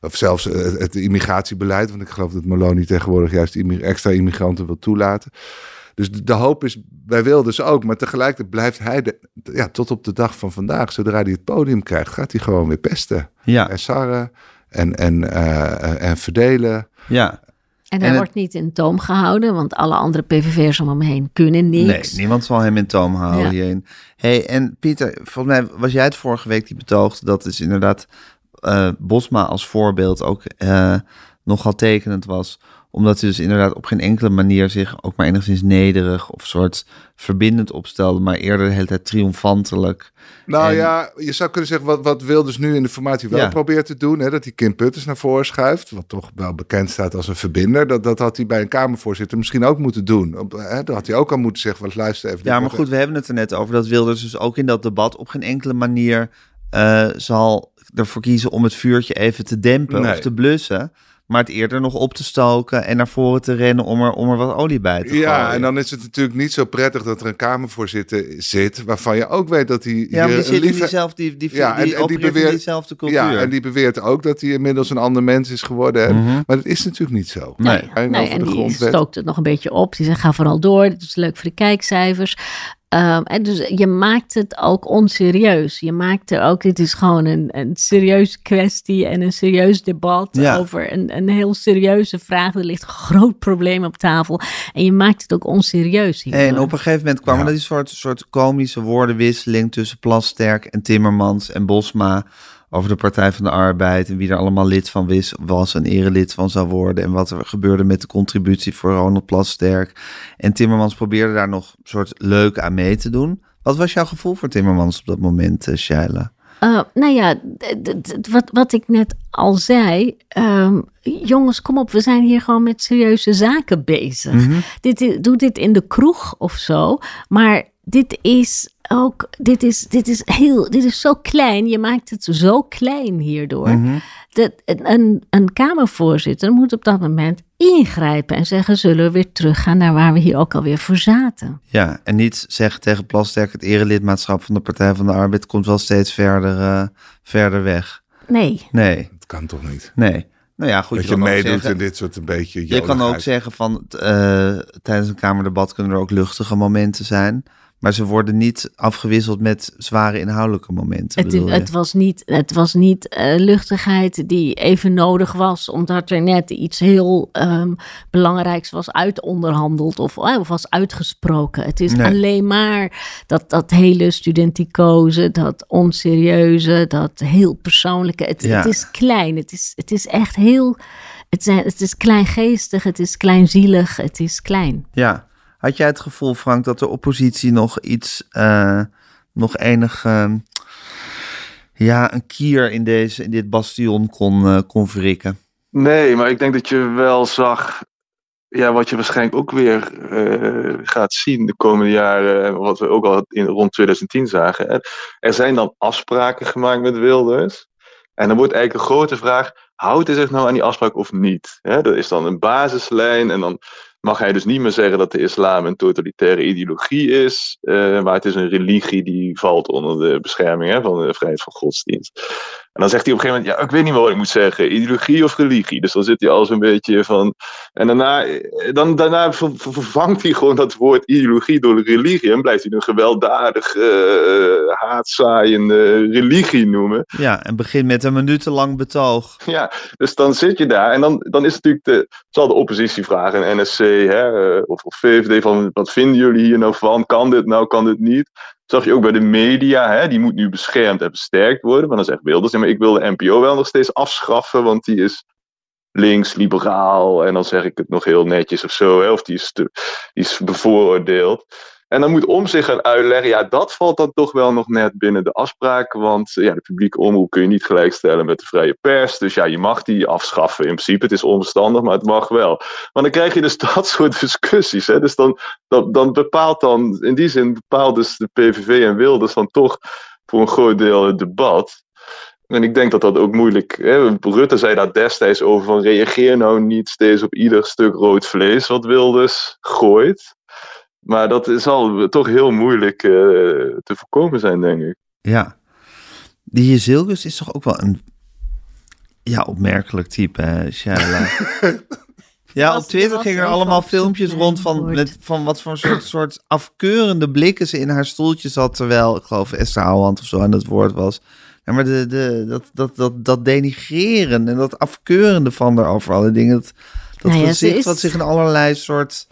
Of zelfs eh, het immigratiebeleid. Want ik geloof dat Meloni tegenwoordig juist immi- extra immigranten wil toelaten. Dus de, de hoop is bij Wilders ook. Maar tegelijkertijd blijft hij de, ja, tot op de dag van vandaag. Zodra hij het podium krijgt, gaat hij gewoon weer pesten. Ja, En sarren en, en, eh, en verdelen. ja. En En hij het- wordt niet in toom gehouden, want alle andere PVV'ers om hem heen kunnen niks. Nee, niemand zal hem in toom houden Ja. hierin. hey, en Pieter, volgens mij was jij het vorige week die betoogde dat is inderdaad eh, Bosma als voorbeeld ook eh, nogal tekenend was. Omdat hij dus inderdaad op geen enkele manier zich ook maar enigszins nederig of soort verbindend opstelde, maar eerder de hele tijd triomfantelijk. Nou En- ja, je zou kunnen zeggen wat, wat Wilders nu in de formatie wel Ja. probeert te doen. Hè, dat hij Kim Putters naar voren schuift. Wat toch wel bekend staat als een verbinder. Dat, dat had hij bij een Kamervoorzitter misschien ook moeten doen. Op, hè, dat had hij ook al moeten zeggen. Wat luister even. Ja, maar goed, we hebben het er net over dat Wilders dus ook in dat debat op geen enkele manier eh, zal ervoor kiezen om het vuurtje even te dempen Nee. of te blussen. Maar het eerder nog op te stoken en naar voren te rennen om er, om er wat olie bij te Ja, gooien. en dan is het natuurlijk niet zo prettig dat er een Kamervoorzitter zit. Waarvan je ook weet dat hij. ja, maar die je zit in liever- diezelfde, die, die, Ja, die, en- en die in beweert- diezelfde cultuur. Ja, en die beweert ook dat hij inmiddels een ander mens is geworden. En- Mhm. Maar dat is natuurlijk niet zo. Nee. Nee, En nee, en de die grondwet. stookt het nog een beetje op. Die zegt, ga vooral door, dit is leuk voor de kijkcijfers. Ehm, en dus je maakt het ook onserieus. Je maakt er ook, dit is gewoon een, een serieuze kwestie en een serieus debat Ja. over een, een heel serieuze vraag. Er ligt een groot probleem op tafel. En je maakt het ook onserieus hierdoor. En op een gegeven moment kwam Ja. er die soort, soort komische woordenwisseling tussen Plasterk en Timmermans en Bosma over de Partij van de Arbeid en wie er allemaal lid van wis, was en erelid van zou worden en wat er gebeurde met de contributie voor Ronald Plasterk. En Timmermans probeerde daar nog een soort leuk aan mee te doen. Wat was jouw gevoel voor Timmermans op dat moment, uh, Shaila? Uh, nou ja, wat, wat ik net al zei. ehm, jongens, kom op, we zijn hier gewoon met serieuze zaken bezig. Mhm. dit, doe dit in de kroeg of zo. Maar dit is ook, dit is, dit is heel, dit is zo klein. Je maakt het zo klein hierdoor. Mhm. Dat een, een Kamervoorzitter moet op dat moment ingrijpen en zeggen: zullen we weer teruggaan naar waar we hier ook alweer voor zaten? Ja, en niet zeggen tegen Plasterk het erelidmaatschap van de Partij van de Arbeid komt wel steeds verder, uh, verder weg. Nee. Nee. Dat kan toch niet? Nee. Nou ja, goed. Dat je, je meedoet zeggen, in dit soort een beetje. Je kan ook zeggen van uh, tijdens een Kamerdebat kunnen er ook luchtige momenten zijn. Maar ze worden niet afgewisseld met zware inhoudelijke momenten. Het, het was niet, het was niet uh, luchtigheid die even nodig was, omdat er net iets heel um, belangrijks was uitonderhandeld of, uh, of was uitgesproken. Het is nee. alleen maar dat, dat hele studenticoze, dat onserieuze, dat heel persoonlijke. Het, ja. het is klein, het is, het is echt heel. Het, zijn, het is kleingeestig, het is kleinzielig, het is klein. Ja. Had jij het gevoel, Frank, dat de oppositie nog iets, uh, nog enig, uh, ja, een kier in, deze, in dit bastion kon, uh, kon verrikken? Nee, maar ik denk dat je wel zag, ja, wat je waarschijnlijk ook weer gaat zien de komende jaren, wat we ook al in, rond 2010 zagen. Er zijn dan afspraken gemaakt met Wilders. En dan wordt eigenlijk een grote vraag, houdt hij zich nou aan die afspraak of niet? Hè, dat is dan een basislijn en dan mag hij dus niet meer zeggen dat de islam een totalitaire ideologie is, uh, maar het is een religie die valt onder de bescherming hè, van de vrijheid van godsdienst. En dan zegt hij op een gegeven moment, ja, ik weet niet meer wat ik moet zeggen, ideologie of religie. Dus dan zit hij al zo'n beetje van... En daarna, dan, daarna vervangt hij gewoon dat woord ideologie door religie en blijft hij een gewelddadig, uh, haatzaaiende religie noemen. Ja, en begint met een minutenlang betoog. Ja, dus dan zit je daar en dan, dan is natuurlijk de, zal de oppositie vragen, NSC hè, of, of VVD, van wat vinden jullie hier nou van? Kan dit nou, kan dit niet? Zag je ook bij de media, hè, die moet nu beschermd en versterkt worden. Maar dan zegt Wilders, maar ik wil de NPO wel nog steeds afschaffen, want die is links, liberaal. En dan zeg ik het nog heel netjes of zo, hè, of die is, te, die is bevooroordeeld. En dan moet om zich gaan uitleggen, ja, dat valt dan toch wel nog net binnen de afspraak. Want ja, de publieke omroep kun je niet gelijkstellen met de vrije pers. Dus ja, je mag die afschaffen in principe. Het is onverstandig, maar het mag wel. Maar dan krijg je dus [laughs] dat soort discussies. Hè? Dus dan, dan, bepaalt dan, in die zin bepaalt dus de PVV en Wilders dan toch voor een groot deel het debat. En ik denk dat dat ook moeilijk. Hè? Rutte zei daar destijds over van reageer nou niet steeds op ieder stuk rood vlees wat Wilders gooit. Maar dat zal toch heel moeilijk uh, te voorkomen zijn, denk ik. Ja. Die Zilgus is toch ook wel een ja, opmerkelijk type, hè, Shaila? [laughs] Ja, op Twitter gingen er allemaal filmpjes rond van, met, van wat voor soort, soort afkeurende blikken ze in haar stoeltje zat. Terwijl, ik geloof, Esther Houwand of zo aan het woord was. Ja, maar de, de, dat, dat, dat, dat denigreren en dat afkeurende van haar over alle dingen. Dat, dat nou ja, gezicht is, wat zich in allerlei soort...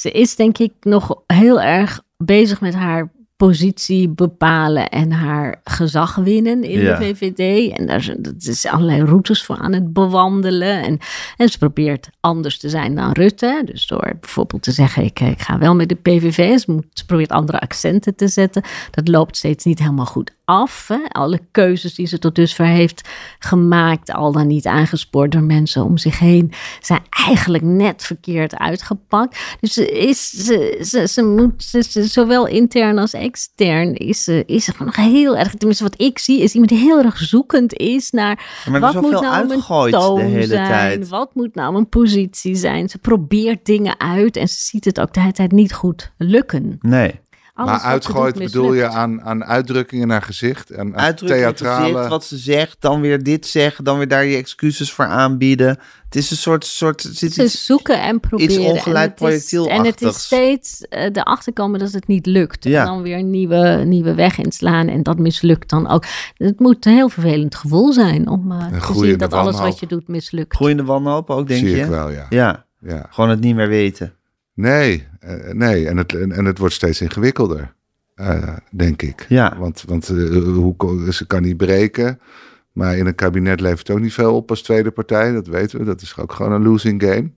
Ze is denk ik nog heel erg bezig met haar positie bepalen en haar gezag winnen in de VVD. En daar is allerlei routes voor aan het bewandelen. En, en ze probeert anders te zijn dan Rutte. Dus door bijvoorbeeld te zeggen, ik, ik ga wel met de PVV. Ze, moet, ze probeert andere accenten te zetten. Dat loopt steeds niet helemaal goed af. Hè? Alle keuzes die ze tot dusver heeft gemaakt, al dan niet aangespoord door mensen om zich heen, zijn eigenlijk net verkeerd uitgepakt. Dus ze, is, ze, ze, ze moet, ze, zowel intern als extern, is ze, is ze nog heel erg, tenminste wat ik zie, is iemand die heel erg zoekend is naar wat moet nou een toon de hele zijn, tijd. wat moet nou een positie zijn. Ze probeert dingen uit en ze ziet het ook de hele tijd niet goed lukken. Nee maar uitgooit bedoel je aan, aan uitdrukkingen naar gezicht en theatrale... Gezicht, wat ze zegt, dan weer dit zeggen, dan weer daar je excuses voor aanbieden. Het is een soort... soort zit ze zoeken en proberen. Iets ongeleid projectiel En het is steeds uh, erachter komen dat het niet lukt. Ja. En dan weer een nieuwe, nieuwe weg inslaan en dat mislukt dan ook. Het moet een heel vervelend gevoel zijn om uh, te zien dat alles wat je doet mislukt. Groeiende wanhoop ook, denk Zie je? Zie ik wel, ja. ja. Ja. Gewoon het niet meer weten. Nee, nee. En, het, en, en, het wordt steeds ingewikkelder, uh, denk ik. Ja. Want, want uh, hoe, ze kan niet breken. Maar in een kabinet levert ook niet veel op als tweede partij. Dat weten we. Dat is ook gewoon een losing game.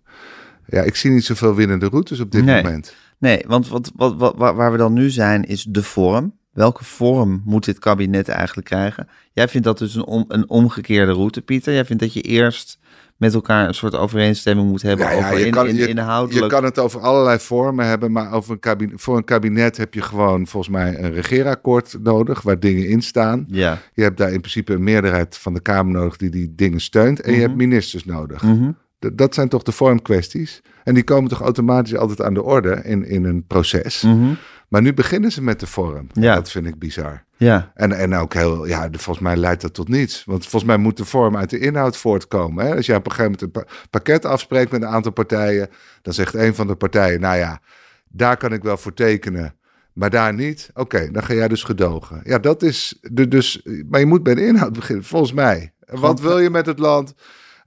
Ja, ik zie niet zoveel winnende routes op dit nee. moment. Nee, want wat, wat, wat, waar we dan nu zijn, is de vorm. Welke vorm moet dit kabinet eigenlijk krijgen? Jij vindt dat dus een, om, een omgekeerde route, Pieter. Jij vindt dat je eerst met elkaar een soort overeenstemming moet hebben ja, over je in, kan, in, inhoudelijk. Je kan het over allerlei vormen hebben, maar over een kabinet, voor een kabinet heb je gewoon volgens mij een regeerakkoord nodig waar dingen in staan. Ja. Je hebt daar in principe een meerderheid van de Kamer nodig die die dingen steunt en je hebt mhm. ministers nodig. Mhm. Dat zijn toch de vormkwesties? En die komen toch automatisch altijd aan de orde in, in een proces. Mhm. Maar nu beginnen ze met de vorm. Ja. Dat vind ik bizar. Ja. En, en ook heel, ja, volgens mij leidt dat tot niets. Want volgens mij moet de vorm uit de inhoud voortkomen. Hè? Als je op een gegeven moment een pakket afspreekt met een aantal partijen, dan zegt een van de partijen, nou ja, daar kan ik wel voor tekenen. Maar daar niet? Oké, dan ga jij dus gedogen. Ja, dat is de, dus. Maar je moet bij de inhoud beginnen, volgens mij. Wat wil je met het land?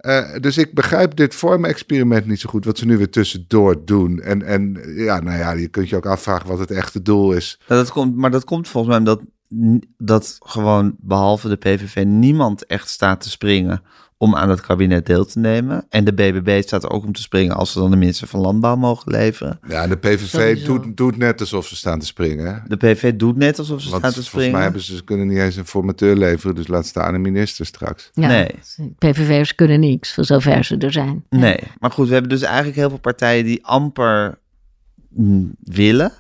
Uh, dus ik begrijp dit vormexperiment niet zo goed, wat ze nu weer tussendoor doen. En, en ja, nou ja, je kunt je ook afvragen wat het echte doel is. dat komt, maar dat komt volgens mij omdat dat gewoon behalve de PVV niemand echt staat te springen om aan het kabinet deel te nemen. En de BBB staat er ook om te springen als ze dan de minister van Landbouw mogen leveren. Ja, de PVV doet, doet net alsof ze staan te springen. De PVV doet net alsof ze staan te springen. Volgens mij hebben ze, ze kunnen niet eens een formateur leveren, dus laat staan een minister straks. Ja, nee. PVV'ers kunnen niks, voor zover ze er zijn. Nee, maar goed, we hebben dus eigenlijk heel veel partijen die amper mm, willen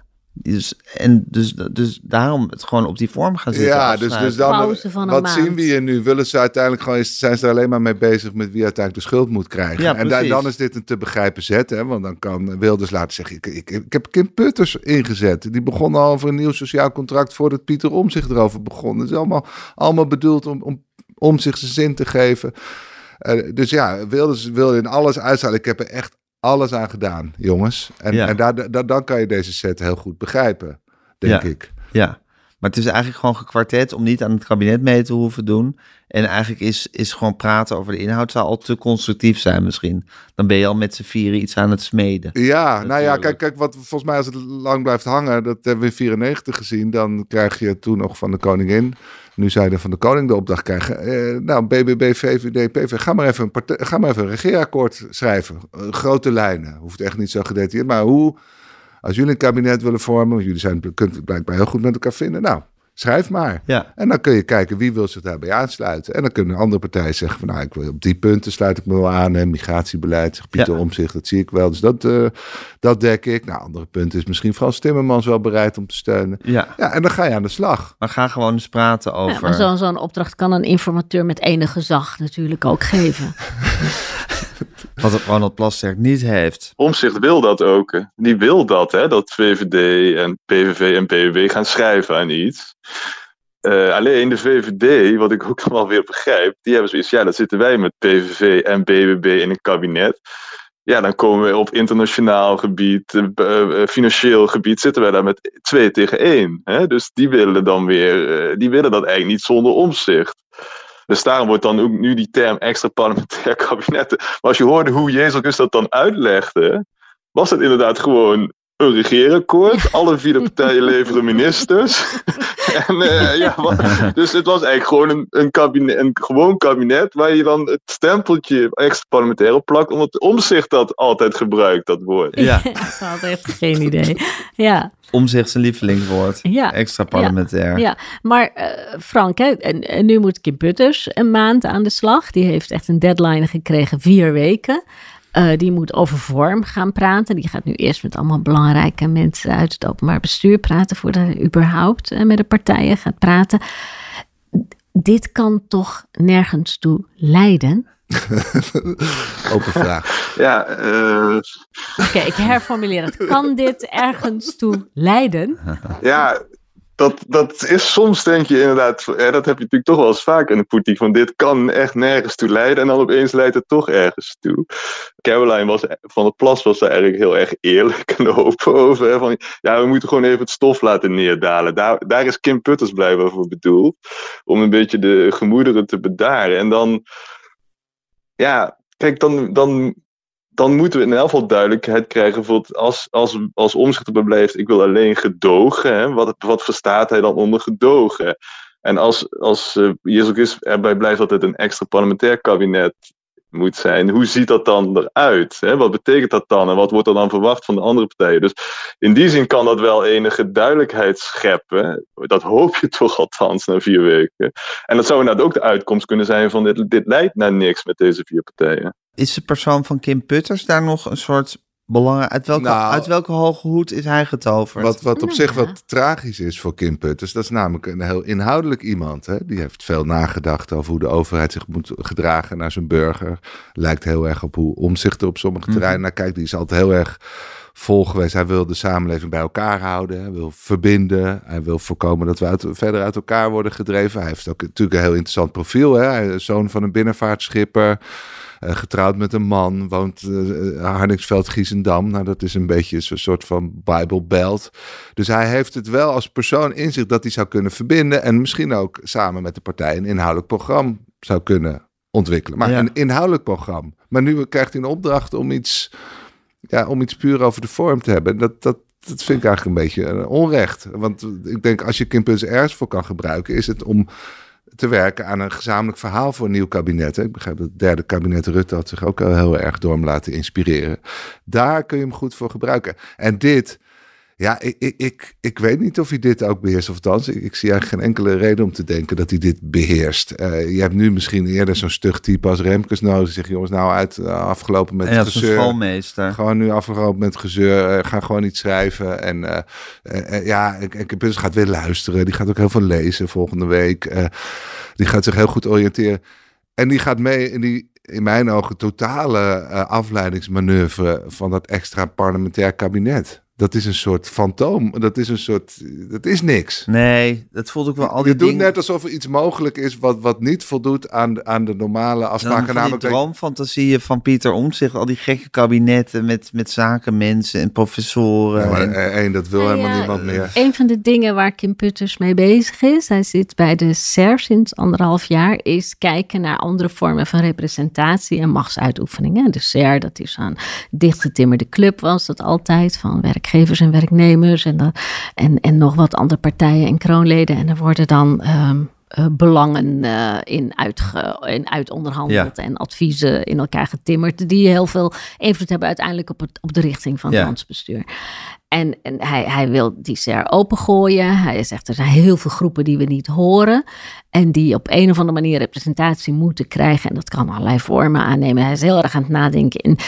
dus, en dus, dus daarom het gewoon op die vorm gaan zitten. Ja, dus, dus dan, wat zien we hier nu? Willen ze uiteindelijk gewoon, zijn ze er alleen maar mee bezig met wie uiteindelijk de schuld moet krijgen? Ja, en dan, dan is dit een te begrijpen zet, hè? want dan kan Wilders laten zeggen, ik, ik, ik heb Kim Putters ingezet. Die begon al over een nieuw sociaal contract voordat Pieter Om zich erover begon. Het is allemaal, allemaal bedoeld om, om, om zich zijn zin te geven. Uh, dus ja, Wilders wil in alles uitzahlen. Ik heb er echt alles aan gedaan, jongens. En, en daar, daar, dan kan je deze set heel goed begrijpen, denk ik. Ja, maar het is eigenlijk gewoon gekwartet om niet aan het kabinet mee te hoeven doen. En eigenlijk is, is gewoon praten over de inhoud zou al te constructief zijn misschien. Dan ben je al met z'n vieren iets aan het smeden. Ja, nou ja, kijk, kijk, wat volgens mij als het lang blijft hangen, dat hebben we in 94 gezien. Dan krijg je toen nog van de koningin nu zij er van de koning de opdracht krijgen. Eh, nou, BBB, VVD, PV, ga maar even een, ga maar even een regeerakkoord schrijven. Uh, grote lijnen. Hoeft echt niet zo gedetailleerd. Maar hoe, Als jullie een kabinet willen vormen, jullie zijn kunt blijkbaar heel goed met elkaar vinden. Nou, schrijf maar. Ja. En dan kun je kijken wie wil zich daarbij aansluiten. En dan kunnen andere partijen zeggen van nou, ik wil op die punten sluit ik me wel aan. Hè. Migratiebeleid, zegt Pieter Ja. Omzicht, dat zie ik wel. Dus dat, eh, dat dek ik. Nou, andere punten is misschien Frans Timmermans wel bereid om te steunen. Ja, Ja, en dan ga je aan de slag. maar ga gewoon eens praten Ja, over... maar zo- zo'n opdracht kan een informateur met enig gezag natuurlijk ook geven. [laughs] Wat Ronald Plasterk niet heeft. Omzicht wil dat ook. Die wil dat, hè, dat VVD en PVV en PVV gaan schrijven aan iets. Eh, alleen de VVD, wat ik ook [laughs] wel weer begrijp, die hebben zoiets, ja, dan zitten wij met PVV en BBB in een kabinet. Ja, dan komen we op internationaal gebied, eh, eh, financieel gebied, zitten wij daar met twee tegen één. Hè? Dus die willen dan weer, die willen dat eigenlijk niet zonder omzicht. Dus daarom wordt dan ook nu die term extra parlementair [laughs] kabinetten. Maar als je hoorde hoe Jezus dat dan uitlegde, was het inderdaad gewoon een regeerakkoord. Alle vier de partijen [laughs] leveren ministers. [laughs] en, eh, ja, wat- dus het was eigenlijk gewoon een, een, kabinet, een gewoon kabinet waar je dan het stempeltje extra parlementair op plakt, omdat omzicht dat altijd gebruikt, dat woord. Ja, Ze [laughs] had echt geen idee. Ja, omzicht zijn lievelingswoord. Ja. Extra parlementair. ja. maar eh, Frank, hè, en, en nu moet Kim Putters een maand aan de slag. Die heeft echt een deadline gekregen, vier weken. Eh, die moet over vorm gaan praten. Die gaat nu eerst met allemaal belangrijke mensen uit het openbaar bestuur praten... voordat hij überhaupt eh, met de partijen gaat praten. Dit kan toch nergens toe leiden? [laughs] Open vraag. Ja, eh, Oké, ik herformuleer het. Kan dit ergens toe leiden? ja dat, dat is soms denk je inderdaad, dat heb je natuurlijk toch wel eens vaak in de politiek, van dit kan echt nergens toe leiden en dan opeens leidt het toch ergens toe. Caroline was, van der Plas was daar eigenlijk heel erg eerlijk en open over. Van, ja, we moeten gewoon even het stof laten neerdalen. Daar, daar is Kim Putters blijkbaar voor bedoeld, om een beetje de gemoederen te bedaren. En dan, ja, kijk, dan, dan, dan moeten we in elk geval duidelijkheid krijgen. Bijvoorbeeld als, als, als omzicht erbij blijft, ik wil alleen gedogen. Hè? Wat, wat verstaat hij dan onder gedogen? En als, als uh, Jezus erbij blijft dat het een extra parlementair kabinet moet zijn, hoe ziet dat dan eruit? Hè? Wat betekent dat dan en wat wordt er dan verwacht van de andere partijen? Dus in die zin kan dat wel enige duidelijkheid scheppen. Dat hoop je [laughs] toch althans na vier weken. En dat zou inderdaad ook de uitkomst kunnen zijn van dit, dit leidt naar niks met deze vier partijen. Is de persoon van Kim Putters daar nog een soort belang... Uit welke, Nou, uit welke hoge hoed is hij getoverd? Wat, wat op Nou zich ja. wat tragisch is voor Kim Putters, dat is namelijk een heel inhoudelijk iemand. Hè? Die heeft veel nagedacht over hoe de overheid zich moet gedragen naar zijn burger. Lijkt heel erg op hoe omzicht er op sommige terreinen naar kijkt. Die is altijd heel erg vol geweest. Hij wil de samenleving bij elkaar houden. Hij wil verbinden. Hij wil voorkomen dat we uit, verder uit elkaar worden gedreven. Hij heeft ook natuurlijk een heel interessant profiel. Hè? Hij is zoon van een binnenvaartschipper. Uh, getrouwd met een man, woont uh, Harningsveld, Giesendam. Nou, dat is een beetje een soort van Bible Belt. Dus hij heeft het wel als persoon in zich dat hij zou kunnen verbinden. En misschien ook samen met de partij een inhoudelijk programma zou kunnen ontwikkelen. Maar ja. een inhoudelijk programma. Maar nu krijgt hij een opdracht om iets, ja, om iets puur over de vorm te hebben. Dat, dat, dat vind ik eigenlijk een beetje onrecht. Want ik denk, als je Kim Puns ergens voor kan gebruiken, is het om te werken aan een gezamenlijk verhaal voor een nieuw kabinet. Ik begrijp dat het derde kabinet Rutte had zich ook heel erg door hem laten inspireren. Daar kun je hem goed voor gebruiken. En dit, ja, ik, ik, ik, ik weet niet of hij dit ook beheerst. Of althans, ik, ik zie eigenlijk geen enkele reden om te denken dat hij dit beheerst. Uh, je hebt nu misschien eerder zo'n stug type als Remkes nodig. Zeg jongens, nou uit uh, afgelopen met en het gezeur. schoolmeester. Gewoon nu afgelopen met gezeur. Uh, ga gewoon iets schrijven. En ja, Kempus gaat weer luisteren. Die gaat ook heel veel lezen volgende week. eh, die gaat zich heel goed oriënteren. En die gaat mee in die in mijn ogen totale afleidingsmanoeuvre van dat extra parlementair kabinet. Dat is een soort fantoom. Dat is een soort. Dat is niks. Nee, dat voelt ook wel al die Je doet dingen... net alsof er iets mogelijk is wat, wat niet voldoet aan, aan de normale afspraken. Dan Namelijk die droomfantasieën van Pieter Omtzigt, al die gekke kabinetten met, met zakenmensen en professoren. Ja, maar en- eh, dat wil Nou helemaal ja, niemand meer. Een van de dingen waar Kim Putters mee bezig is, hij zit bij de SER sinds anderhalf jaar, is kijken naar andere vormen van representatie en machtsuitoefeningen. De SER, dat is een dichtgetimmerde club, was dat altijd, van werkgevers en werknemers en, dan, en, en nog wat andere partijen en kroonleden. En er worden dan. ehm, eh, belangen uh, in, uitge, in uitonderhandeld Ja. en adviezen in elkaar getimmerd, die heel veel invloed hebben uiteindelijk op, het, op de richting van het Ja. landsbestuur. En, en hij, hij wil die SER opengooien. Hij zegt er zijn heel veel groepen die we niet horen. En die op een of andere manier representatie moeten krijgen. En dat kan allerlei vormen aannemen. Hij is heel erg aan het nadenken in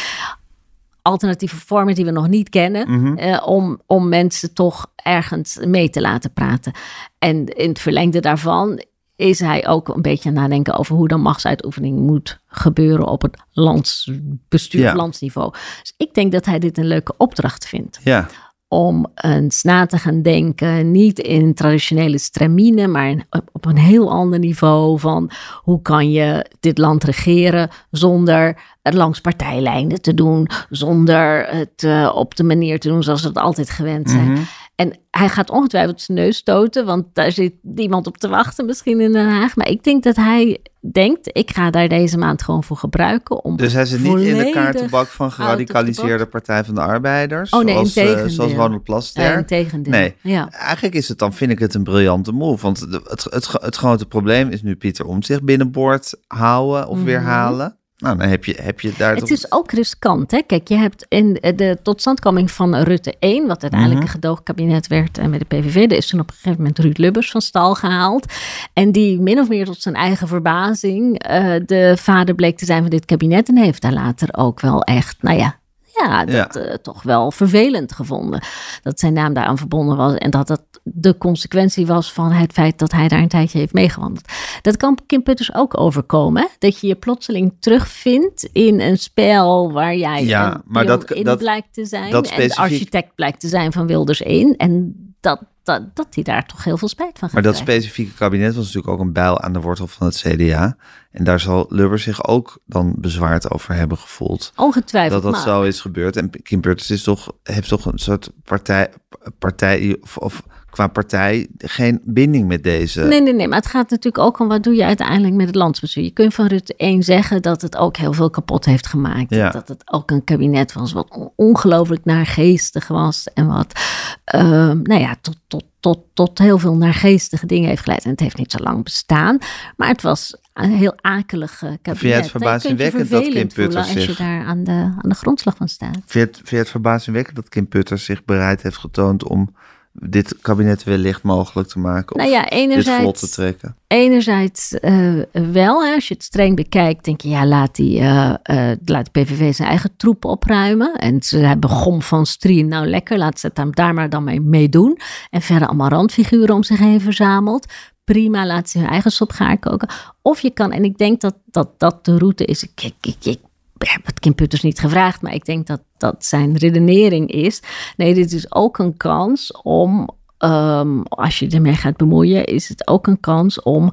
alternatieve vormen die we nog niet kennen. Mhm. eh, om, om mensen toch ergens mee te laten praten. En in het verlengde daarvan is hij ook een beetje aan het nadenken over hoe dan machtsuitoefening moet gebeuren op het landsbestuur, Ja. landsniveau. Dus ik denk dat hij dit een leuke opdracht vindt Ja, om eens na te gaan denken, niet in traditionele stramine, maar op een heel ander niveau van hoe kan je dit land regeren zonder het langs partijlijnen te doen, zonder het eh, op de manier te doen zoals we het altijd gewend zijn. Mhm. En hij gaat ongetwijfeld zijn neus stoten, want daar zit iemand op te wachten misschien in Den Haag. Maar ik denk dat hij denkt, ik ga daar deze maand gewoon voor gebruiken. Om dus hij zit niet in de kaartenbak van geradicaliseerde. Partij van de Arbeiders. Oh nee, zoals, eh, zoals Ronald Plasterk. integendeel. Nee. Ja. Eigenlijk is het dan, vind ik het een briljante move. Want het, het, het grote probleem is nu Pieter Omtzigt binnenboord houden of Mhm. weer halen. Nou, dan heb je, heb je daar Het toch... is ook riskant. Hè? Kijk, je hebt in de totstandkoming van Rutte 1, wat uiteindelijk Mhm. een gedoogkabinet werd en met de PVV, er is toen op een gegeven moment Ruud Lubbers van stal gehaald. En die min of meer tot zijn eigen verbazing eh, de vader bleek te zijn van dit kabinet. En heeft daar later ook wel echt, nou ja. Ja, dat Ja. eh, toch wel vervelend gevonden. Dat zijn naam daaraan verbonden was. En dat dat de consequentie was van het feit dat hij daar een tijdje heeft meegewandeld. Dat kan Kim Putters ook overkomen. Hè? Dat je je plotseling terugvindt in een spel waar jij Ja, maar dat- in dat- blijkt te zijn. dat En de architect blijkt te zijn van Wilders 1. En dat, dat, dat hij daar toch heel veel spijt van gaat Maar dat krijgen. specifieke kabinet was natuurlijk ook een bijl aan de wortel van het CDA. En daar zal Lubbers zich ook dan bezwaard over hebben gevoeld. Ongetwijfeld. Dat dat maar- zo is gebeurd. En Kim Putters is toch, heeft toch een soort partij, partij of, of qua partij geen binding met deze. Nee, nee, nee. Maar het gaat natuurlijk ook om wat doe je uiteindelijk met het landsbestuur. Je kunt van Rutte 1 zeggen dat het ook heel veel kapot heeft gemaakt. Ja. Dat het ook een kabinet was wat on- ongelooflijk naargeestig was. En wat, ehm, nou ja, tot, tot, tot, tot heel veel naargeestige dingen heeft geleid. En het heeft niet zo lang bestaan. Maar het was een heel akelig eh, kabinet. Vind het je je verbazingwekkend dat Kim Putters Als je zich- daar aan de, aan de grondslag van staat. Vind je, het, vind je het verbazingwekkend dat Kim Putters zich bereid heeft getoond om dit kabinet wellicht mogelijk te maken? Of Nou ja, dit vlot te trekken? Enerzijds eh, wel, hè. als je het streng bekijkt, denk je, ja, laat, die, eh, eh, laat de PVV zijn eigen troep opruimen. En ze hebben gom van strien, nou lekker, laat ze het daar- daar maar dan mee, mee doen. En verder allemaal randfiguren om zich heen verzameld. Prima, laat ze hun eigen sop gaar koken. Of je kan, en ik denk dat dat, dat de route is, ik, ik, ik, ik heb het Kim Putters niet gevraagd, maar ik denk dat dat zijn redenering is. Nee, dit is ook een kans om, ehm, als je ermee gaat bemoeien, is het ook een kans om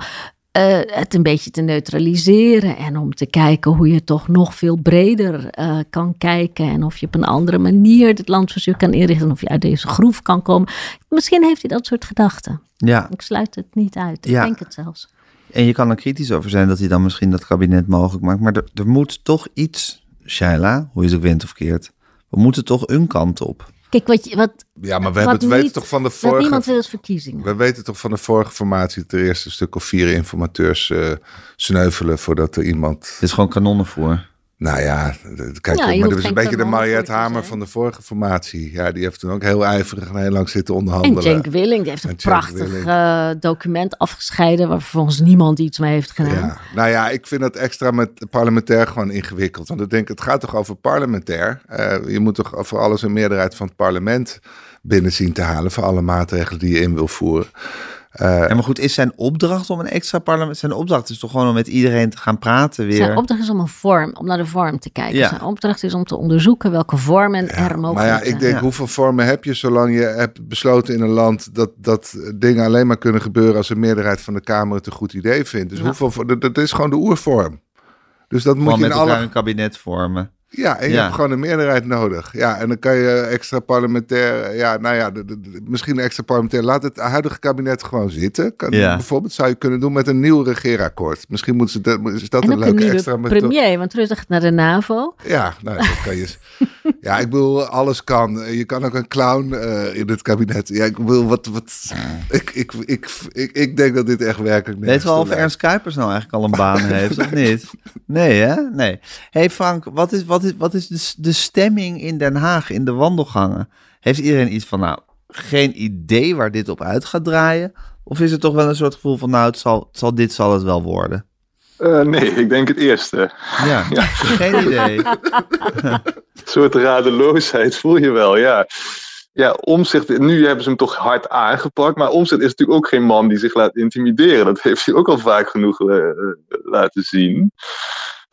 eh, het een beetje te neutraliseren en om te kijken hoe je toch nog veel breder eh, kan kijken en of je op een andere manier het landsbestuur kan inrichten, of je uit deze groef kan komen. Misschien heeft hij dat soort gedachten. Ja, Ik sluit het niet uit. Ik Ja. denk het zelfs. En je kan er kritisch over zijn dat hij dan misschien dat kabinet mogelijk maakt. Maar er, er moet toch iets, Shaila, hoe je het ook wint of keert. We moeten toch een kant op. Kijk, wat, je, wat, Ja, maar we wat hebben het weten toch van de wat niemand vorige... wil verkiezingen. We weten toch van de vorige formatie dat er eerst een stuk of vier informateurs eh, sneuvelen voordat er iemand... Het is gewoon kanonnenvoer. Nou ja, kijk, Ja, maar dat is een beetje de Mariette Hamer van de vorige formatie. Ja, die heeft toen ook heel ijverig en heel lang zitten En onderhandelen. Cenk Willing, die heeft een En prachtig eh, document afgescheiden... waar vervolgens niemand iets mee heeft gedaan. Ja, nou ja, ik vind dat extra met parlementair gewoon ingewikkeld. Want ik denk, het gaat toch over parlementair. Eh, je moet toch voor alles een meerderheid van het parlement binnen zien te halen. Voor alle maatregelen die je in wil voeren. Eh, Ja, maar goed, is zijn opdracht om een extra parlement... Zijn opdracht is toch gewoon om met iedereen te gaan praten weer? Zijn opdracht is om een vorm, om naar de vorm te kijken. Ja. Zijn opdracht is om te onderzoeken welke vormen er mogelijk maar ja, ik zijn. denk, Ja. hoeveel vormen heb je zolang je hebt besloten in een land dat, dat dingen alleen maar kunnen gebeuren als een meerderheid van de Kamer het een goed idee vindt. Dus Ja. hoeveel, dat, dat is gewoon de oervorm. Dus dat moet je met in elkaar alle... een kabinet vormen. Ja, en je Ja. hebt gewoon een meerderheid nodig. Ja, en dan kan je extra parlementair, ja, nou ja, de- de- de- misschien extra parlementair. Laat het huidige kabinet gewoon zitten. Kan, Ja. Bijvoorbeeld zou je kunnen doen met een nieuw regeerakkoord. Misschien moeten ze dat, is dat En een een leuke extra methode. premier, want Rutte gaat naar de NAVO. Ja, nou, dat kan je. ja, ik bedoel, alles kan. Je kan ook een clown eh, in het kabinet. Ja, ik bedoel, wat, wat. Ik, ik, ik, ik, ik denk dat dit echt werkelijk. Weet je wel of Ernst Kuipers nou eigenlijk al een baan [laughs] heeft of niet? Nee, hè? Nee. hey Frank, wat is, wat is, wat is de, stemming in Den Haag in de wandelgangen? Heeft iedereen iets van, nou, geen idee waar dit op uit gaat draaien? Of is het toch wel een soort gevoel van, nou, het zal, het zal, dit zal het wel worden? Eh, nee, ik denk het eerste. Ja, [laughs] geen idee. Een soort radeloosheid voel je wel, ja. Ja, Omzicht, nu hebben ze hem toch hard aangepakt. Maar Omzicht is natuurlijk ook geen man die zich laat intimideren. Dat heeft hij ook al vaak genoeg eh, eh, laten zien.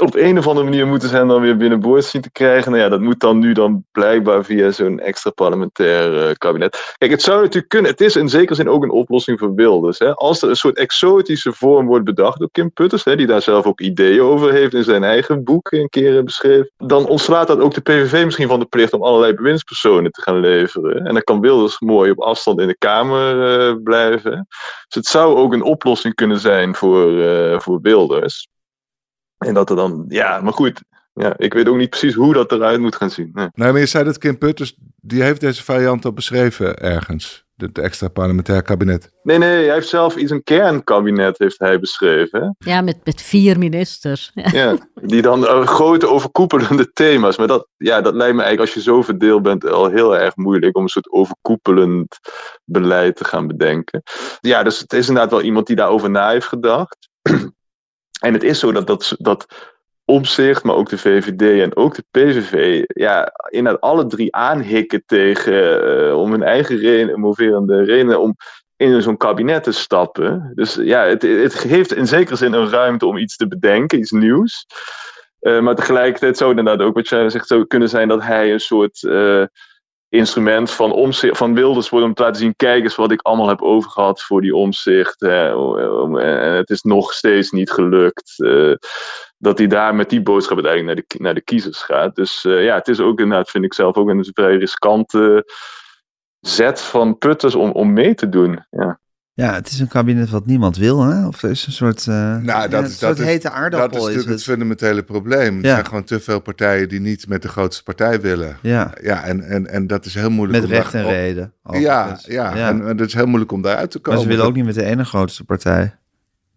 Op een of andere manier moeten ze hem dan weer binnenboord zien te krijgen. Nou ja, dat moet dan nu dan blijkbaar via zo'n extra parlementair eh, kabinet. Kijk, het zou natuurlijk kunnen. Het is in zekere zin ook een oplossing voor Wilders. Hè? Als er een soort exotische vorm wordt bedacht door Kim Putters, hè, die daar zelf ook ideeën over heeft in zijn eigen boek een keer beschreven, dan ontslaat dat ook de PVV misschien van de plicht om allerlei bewindspersonen te gaan leveren. En dan kan Wilders mooi op afstand in de Kamer eh, blijven. Dus het zou ook een oplossing kunnen zijn voor, eh, voor Wilders. En dat er dan, ja, maar goed. Ja, ik weet ook niet precies hoe dat eruit moet gaan zien. Nee. Nee, maar je zei dat Kim Putters, die heeft deze variant al beschreven ergens. Het extra parlementair kabinet. nee, nee, hij heeft zelf iets, een kernkabinet heeft hij beschreven. hè. Ja, met, met vier ministers. Ja. [laughs] Ja, die dan eh, grote overkoepelende thema's. Maar dat, ja, dat lijkt me eigenlijk als je zo verdeeld bent al heel erg moeilijk om een soort overkoepelend beleid te gaan bedenken. Ja, dus het is inderdaad wel iemand die daarover na heeft gedacht. [clears throat] en het is zo dat, dat, dat Omzicht, maar ook de VVD en ook de PVV, ja, inderdaad alle drie aanhikken tegen, eh, om hun eigen reden, moverende redenen, om in zo'n kabinet te stappen. Dus ja, het, het geeft in zekere zin een ruimte om iets te bedenken, iets nieuws. Eh, maar tegelijkertijd zou het inderdaad ook wat jij zegt, zou kunnen zijn dat hij een soort eh, instrument van, omzicht, van Wilders wordt om te laten zien, kijk eens wat ik allemaal heb overgehad voor die omzicht. om- en het is nog steeds niet gelukt. eh, dat hij daar met die boodschap uiteindelijk naar de, naar de kiezers gaat. Dus eh, ja, het is ook inderdaad, vind ik zelf ook een vrij riskante zet van Putters om, om mee te doen. Ja. Ja, het is een kabinet wat niemand wil, hè? Of er is een soort, eh Nou, ja, dat een is, soort dat is, hete dat aardappel. is natuurlijk het. het fundamentele probleem. Er Ja. zijn gewoon te veel partijen die niet met de grootste partij willen. Ja, Ja, en, en, en dat is heel moeilijk. met om recht en reden. Ja, ja, En, en dat is heel moeilijk om daaruit te maar komen. ze willen ook niet met de ene grootste partij.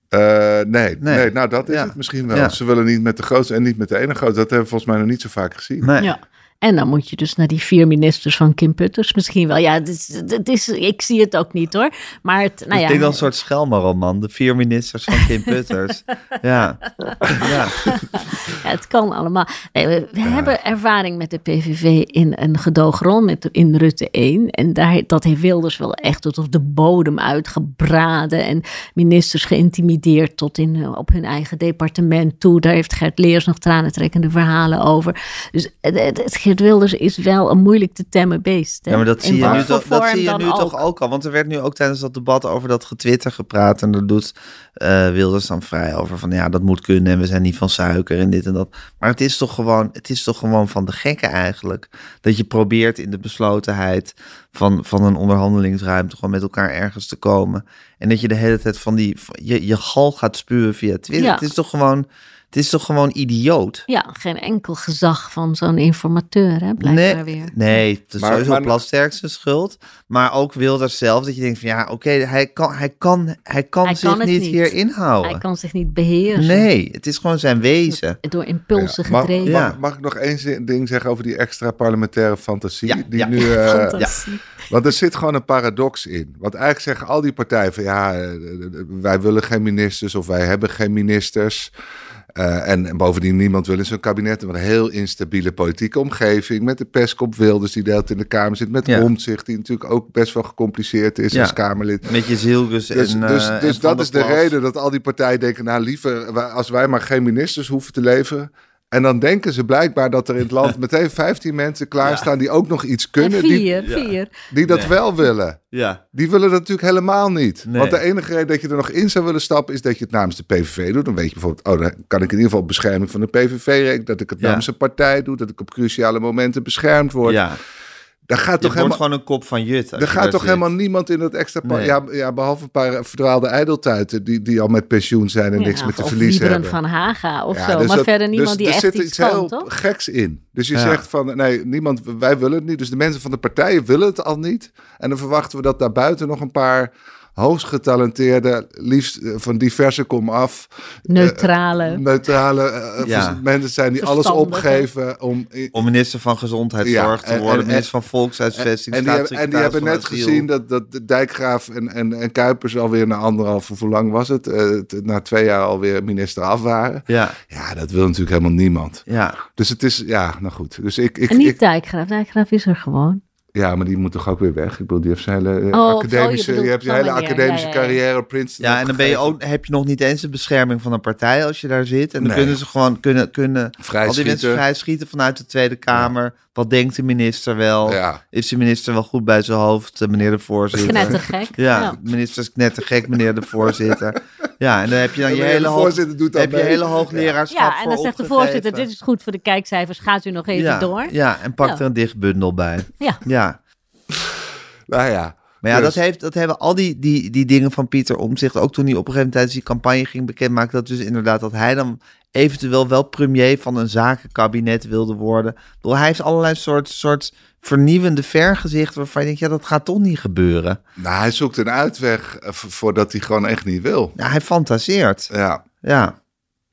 Eh, nee, nee. Nee. nou dat is Ja. het misschien wel. Ja. Ze willen niet met de grootste en niet met de ene grootste. Dat hebben we volgens mij nog niet zo vaak gezien. Nee. Ja. En dan moet je dus naar die vier ministers van Kim Putters misschien wel. Ja, het is, het is, ik zie het ook niet hoor. Maar het, nou ik ja, denk dan een soort Schelmer-roman. De vier ministers van Kim [laughs] Putters. ja. ja. Ja, het kan allemaal. Nee, we we hebben ervaring met de PVV in een gedoogrol met, in Rutte 1. En daar, dat heeft Wilders wel echt tot op de bodem uitgebraden. En ministers geïntimideerd tot in, eh, op hun eigen departement toe. Daar heeft Gert Leers nog tranentrekkende verhalen over. Dus het, het, het Geert Wilders is wel een moeilijk te temmen beest. hè. Ja, maar dat zie je nu, toch, dat zie je nu toch ook al. Want er werd nu ook tijdens dat debat over dat getwitter gepraat. En daar doet eh, Wilders dan vrij over van ja, dat moet kunnen. En we zijn niet van suiker en dit en dat. Maar het is toch gewoon, het is toch gewoon van de gekken eigenlijk. Dat je probeert in de beslotenheid van, van een onderhandelingsruimte gewoon met elkaar ergens te komen. En dat je de hele tijd van die, je, je gal gaat spuwen via Twitter. Ja. Het is toch gewoon, het is toch gewoon idioot. Ja, geen enkel gezag van zo'n informateur, hè, blijkbaar nee, weer. Nee, het is Maar- sowieso maar- Plasterk zijn schuld. Maar ook Wilders zelf, dat je denkt van ja, oké, hij, kan, hij, kan, hij kan Hij zich kan niet, niet. hier inhouden. Hij kan zich niet beheersen. Nee, het is gewoon zijn wezen. Door impulsen Ja, mag, gedreven. Ja. mag, mag ik nog één zin- ding zeggen over die extra parlementaire fantasie? Ja, die ja. nu, [laughs] eh, Fantasie. Want er zit gewoon een paradox in. Want eigenlijk zeggen al die partijen van ja, eh, wij willen geen ministers of wij hebben geen ministers. Eh, en, en bovendien, niemand wil in zo'n kabinet. Een heel instabiele politieke omgeving. Met de pestkop Wilders die deelt in de Kamer zit. Met Ja. Omtzigt, die natuurlijk ook best wel gecompliceerd is Ja. als Kamerlid. Met je zielgus Dus, en dus, eh, dus en Van dat is de reden dat al die partijen denken... nou, liever als wij maar geen ministers hoeven te leveren... En dan denken ze blijkbaar dat er in het land [laughs] meteen 15 mensen klaarstaan die ook nog iets kunnen. Die, vier, vier. die dat wel willen. Ja. Die willen dat natuurlijk helemaal niet. Nee. Want de enige reden dat je er nog in zou willen stappen... is dat je het namens de PVV doet. Dan weet je bijvoorbeeld... oh, dan kan ik in ieder geval op bescherming van de PVV rekenen. Dat ik het Ja. namens een partij doe. Dat ik op cruciale momenten beschermd word. ja. Daar gaat Je toch wordt helemaal... gewoon een kop van jut. Er gaat daar toch zit. helemaal niemand in dat extra... Nee. Ja, ja, behalve een paar verdwaalde ijdeltuiten... Die, die al met pensioen zijn en niks meer te verliezen hebben. van Haga of Ja, zo. dus maar dat- verder niemand dus die er echt zit iets iets kan, heel toch? geks in. Dus je Ja. zegt van, nee, niemand, wij willen het niet. Dus de mensen van de partijen willen het al niet. En dan verwachten we dat daarbuiten nog een paar hoogst getalenteerde, liefst eh, van diverse kom af, Neutrale. neutrale eh, Ja. vers- mensen zijn die alles opgeven om... Om minister van Gezondheidszorg Ja, te en- worden, en- minister van Volkshuisvesting, En die, hebben, en die hebben net gezien dat, dat de Dijkgraaf en, en, en Kuipers alweer na anderhalf, of hoe lang was het? Eh, na twee jaar alweer minister af waren. Ja, Ja, dat wil natuurlijk helemaal niemand. ja. Dus het is, ja, nou goed. Dus ik, ik, En niet ik, Dijkgraaf. Dijkgraaf is er gewoon. Ja, maar die moet toch ook weer weg? Ik bedoel, die heeft zijn hele eh, Oh, zo, academische, je bedoelt je hebt je hele academische Ja, ja, ja. carrière op Princeton. Ja, en dan ben je ook, heb je nog niet eens de bescherming van een partij als je daar zit. En dan Nee. kunnen ze gewoon kunnen, kunnen Vrij al die mensen schieten. vrij schieten vanuit de Tweede Kamer. Wat denkt de minister wel? Ja. Is de minister wel goed bij zijn hoofd, eh, meneer de voorzitter? Knettergek. Ja, Ja. de minister is knettergek, meneer de voorzitter. Ja, en dan heb je dan je hele, hoog, voorzitter doet dan heb je hele hoogleraarschap Ja, en voor dan zegt de voorzitter, dit is goed voor de kijkcijfers, gaat u nog even ja, door? Ja, en pak Ja. er een dicht bundel bij. Ja. Nou ja. Maar ja, Dus- dat, heeft, dat hebben al die, die, die dingen van Pieter Omtzigt, ook toen hij op een gegeven moment tijdens die campagne ging bekendmaken, dat dus inderdaad dat hij dan eventueel wel premier van een zakenkabinet wilde worden. Bedoel, hij heeft allerlei soort, soort vernieuwende vergezichten waarvan je denkt, ja, dat gaat toch niet gebeuren. Nou, hij zoekt een uitweg eh, voordat hij gewoon echt niet wil. Ja, hij fantaseert. Ja, Ja,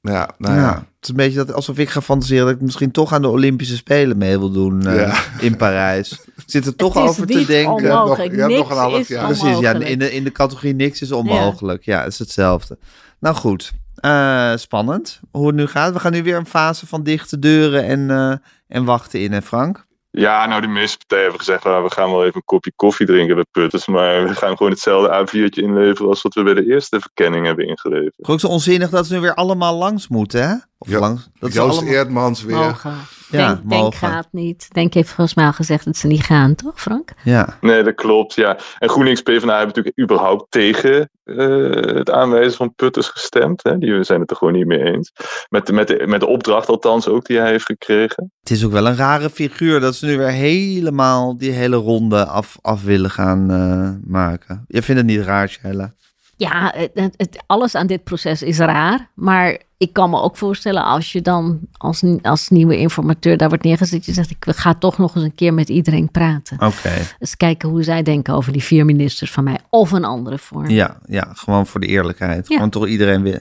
ja, nou ja. ja. Het is een beetje dat, alsof ik ga fantaseren dat ik misschien toch aan de Olympische Spelen mee wil doen eh, Ja. in Parijs. Ik zit er [laughs] toch over te denken. Je hebt nog- onmogelijk. je hebt nog Niks een half is jaar. Precies, ja, onmogelijk. in de, in de categorie niks is onmogelijk. Ja, het is hetzelfde. Nou goed, eh, spannend hoe het nu gaat. We gaan nu weer een fase van dichte deuren en, eh, en wachten in, hè Frank? Ja, nou, de meeste partijen hebben gezegd, nou, we gaan wel even een kopje koffie drinken bij Putters. Maar we gaan gewoon hetzelfde A4'tje inleveren als wat we bij de eerste verkenning hebben ingeleverd. Ook zo onzinnig dat ze nu weer allemaal langs moeten, hè? Of langs. Dat Joost allemaal... Eerdmans weer. Mogen. Ja, denk, gaat niet. Denk heeft volgens mij al gezegd dat ze niet gaan, toch Frank? Ja, Nee, dat klopt, ja. En GroenLinks PvdA hebben natuurlijk überhaupt tegen eh, het aanwijzen van Putters gestemd. Hè? Die zijn het er gewoon niet mee eens. Met de, met, de, met de opdracht althans ook die hij heeft gekregen. het is ook wel een rare figuur dat ze nu weer helemaal die hele ronde af, af willen gaan eh, maken. Je vindt het niet raar, Sheila? Ja, het, het- alles aan dit proces is raar. Maar ik kan me ook voorstellen als je dan als, als nieuwe informateur daar wordt neergezet. Je zegt, ik ga toch nog eens een keer met iedereen praten. Oké, Dus kijken hoe zij denken over die vier ministers van mij. Of een andere vorm. ja, ja, gewoon voor de eerlijkheid. Ja. Gewoon toch iedereen wi-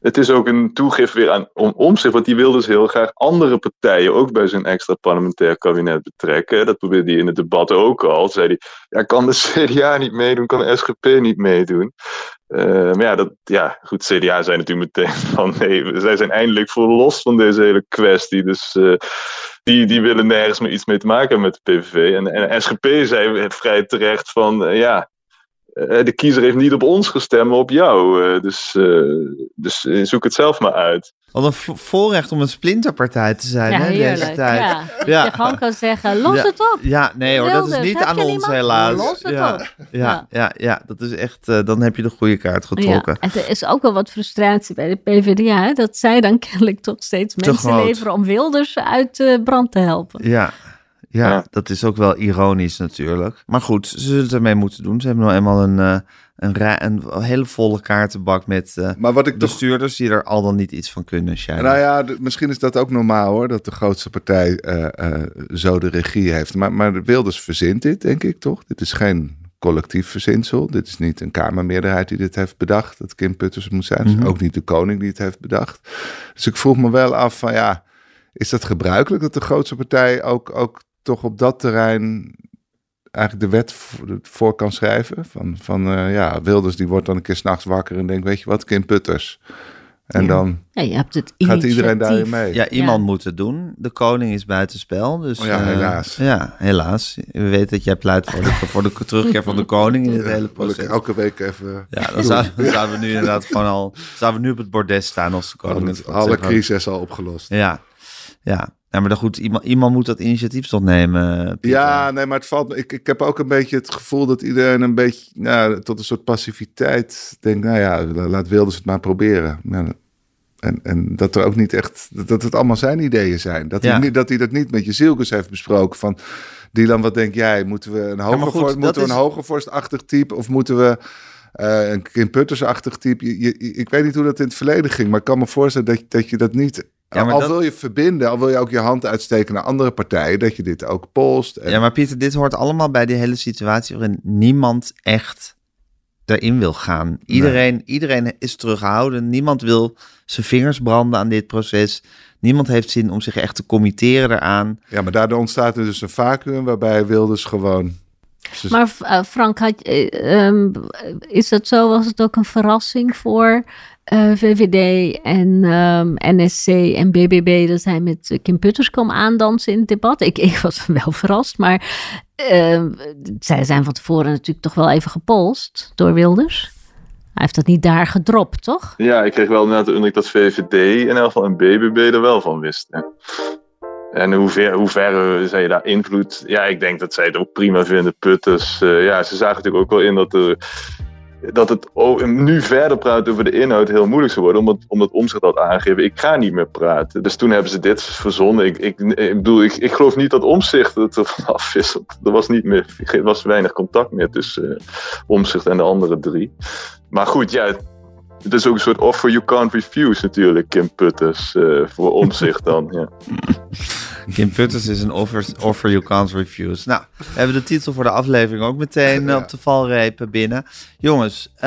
Het is ook een toegift weer aan om, Omtzigt, want die wil dus heel graag andere partijen ook bij zijn extra parlementair kabinet betrekken. Dat probeerde hij in het debat ook al. Zei hij, ja, kan de [laughs] CDA niet meedoen, kan de SGP niet meedoen. Eh, maar ja, dat, ja, goed, CDA zei natuurlijk meteen [laughs] van nee, zij zijn eindelijk verlost van deze hele kwestie. Dus eh, die, die willen nergens meer iets mee te maken hebben met de PVV. En, en SGP zei vrij terecht van eh, ja, de kiezer heeft niet op ons gestemd, maar op jou. Eh, dus eh, dus eh, zoek het zelf maar uit. Wat een vo- voorrecht om een splinterpartij te zijn, Ja, hè, deze tijd. Ja. Dat Ja. je gewoon kan zeggen, los Ja. het op. Ja, nee hoor, dat is niet aan ons niemand? helaas. Los het ja, op. Ja, Ja. ja, ja, dat is echt, eh, dan heb je de goede kaart getrokken. Ja, en er is ook wel wat frustratie bij de PvdA. Hè, dat zij dan kennelijk toch steeds Te mensen groot. leveren om Wilders uit brand te helpen. Ja. Ja, Ja. dat is ook wel ironisch natuurlijk. Maar goed, ze zullen het ermee moeten doen. Ze hebben nou eenmaal een, eh, een, hele volle kaartenbak met eh, Maar wat ik toch bestuurders die er al dan niet iets van kunnen. Shine. Nou ja, misschien is dat ook normaal hoor, dat de grootste partij eh, zo de regie heeft. Maar, maar de Wilders verzint dit, denk ik toch? Dit is geen collectief verzinsel. Dit is niet een Kamermeerderheid die dit heeft bedacht, dat Kim Putters moet zijn. Mhm. ook niet de koning die het heeft bedacht. Dus ik vroeg me wel af van ja, is dat gebruikelijk dat de grootste partij ook, ook toch op dat terrein eigenlijk de wet voor, kan schrijven? Van, van eh, ja, Wilders die wordt dan een keer s'nachts wakker en denkt, weet je wat, Kim Putters... En Ja. dan Ja, je hebt het gaat iedereen daarin mee. Ja, iemand moet het doen. De koning is buitenspel. Dus, Oh ja, eh, helaas. Ja, helaas. We weten dat jij pleit voor de, voor de terugkeer van de koning in dit hele Wil ik proces. elke week even... Ja, dan zouden, we nu inderdaad gewoon al... Zouden we nu op het bordes staan als de koning Alle, het alle crisis al opgelost. Ja, ja. Ja maar dan goed, iemand, iemand moet dat initiatief toch nemen, Pieter? Ja, nee, maar het valt me. Ik, ik heb ook een beetje het gevoel dat iedereen een beetje nou, tot een soort passiviteit denkt. Nou ja, la- laat Wilders het maar proberen. Nou, en, en dat er ook niet echt. Dat het allemaal zijn ideeën zijn. Dat, Ja. hij, dat hij dat niet met je zielkus heeft besproken. Van Dylan, wat denk jij? Moeten we een hoger, maar goed, vorst, dat moeten we is- een hogervorstachtig type? Of moeten we. eh, een Kim Putters-achtig type. Je, je- ik weet niet hoe dat in het verleden ging, maar ik kan me voorstellen dat, dat je dat niet. Ja, maar al dat- wil je verbinden, al wil je ook je hand uitsteken naar andere partijen, dat je dit ook post. En, Ja, maar Pieter, dit hoort allemaal bij die hele situatie waarin niemand echt erin wil gaan. Iedereen, iedereen is terughouden. Niemand wil zijn vingers branden aan dit proces. Niemand heeft zin om zich echt te committeren eraan. Ja, maar daardoor ontstaat er dus een vacuüm waarbij Wilders gewoon... Dus- Maar eh, Frank, had, eh, ehm, is dat zo? Was het ook een verrassing voor eh, VVD en ehm, NSC en BBB dat hij met eh, Kim Putters kwam aandansen in het debat? Ik, ik was [laughs] wel verrast, maar ehm, zij zijn van tevoren natuurlijk toch wel even gepolst door Wilders. Hij heeft dat niet daar gedropt, toch? Ja, ik kreeg wel inderdaad de indruk dat VVD in elk geval en BBB er wel van wisten. En hoe ver, hoe ver eh, zij daar invloed... Ja, ik denk dat zij het ook prima vinden, Putters. Ja, ze zagen natuurlijk ook wel in dat, er, dat het nu verder praten over de inhoud heel moeilijk zou worden. Omdat, omdat Omtzigt had aangegeven, ik ga niet meer praten. Dus toen hebben ze dit verzonnen. Ik, ik, ik bedoel, ik, ik geloof niet dat Omtzigt het er vanaf is. Er was, niet meer, er was weinig contact meer tussen uh, en de andere drie. Maar goed, ja, het is ook een soort offer you can't refuse natuurlijk, Kim Putters. Uh, voor omzicht dan, ja. [laughs] Kim Putters is een offer, offer you can't refuse. Nou, we hebben de titel voor de aflevering ook meteen ja. op de valreep binnen. Jongens, uh,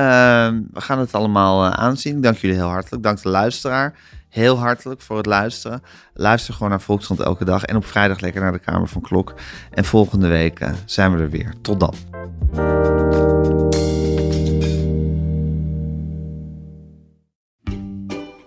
we gaan het allemaal uh, aanzien. Dank jullie heel hartelijk. Dank de luisteraar. Heel hartelijk voor het luisteren. Luister gewoon naar Volkskrant elke dag. En op vrijdag lekker naar de Kamer van Klok. En volgende week uh, zijn we er weer. Tot dan.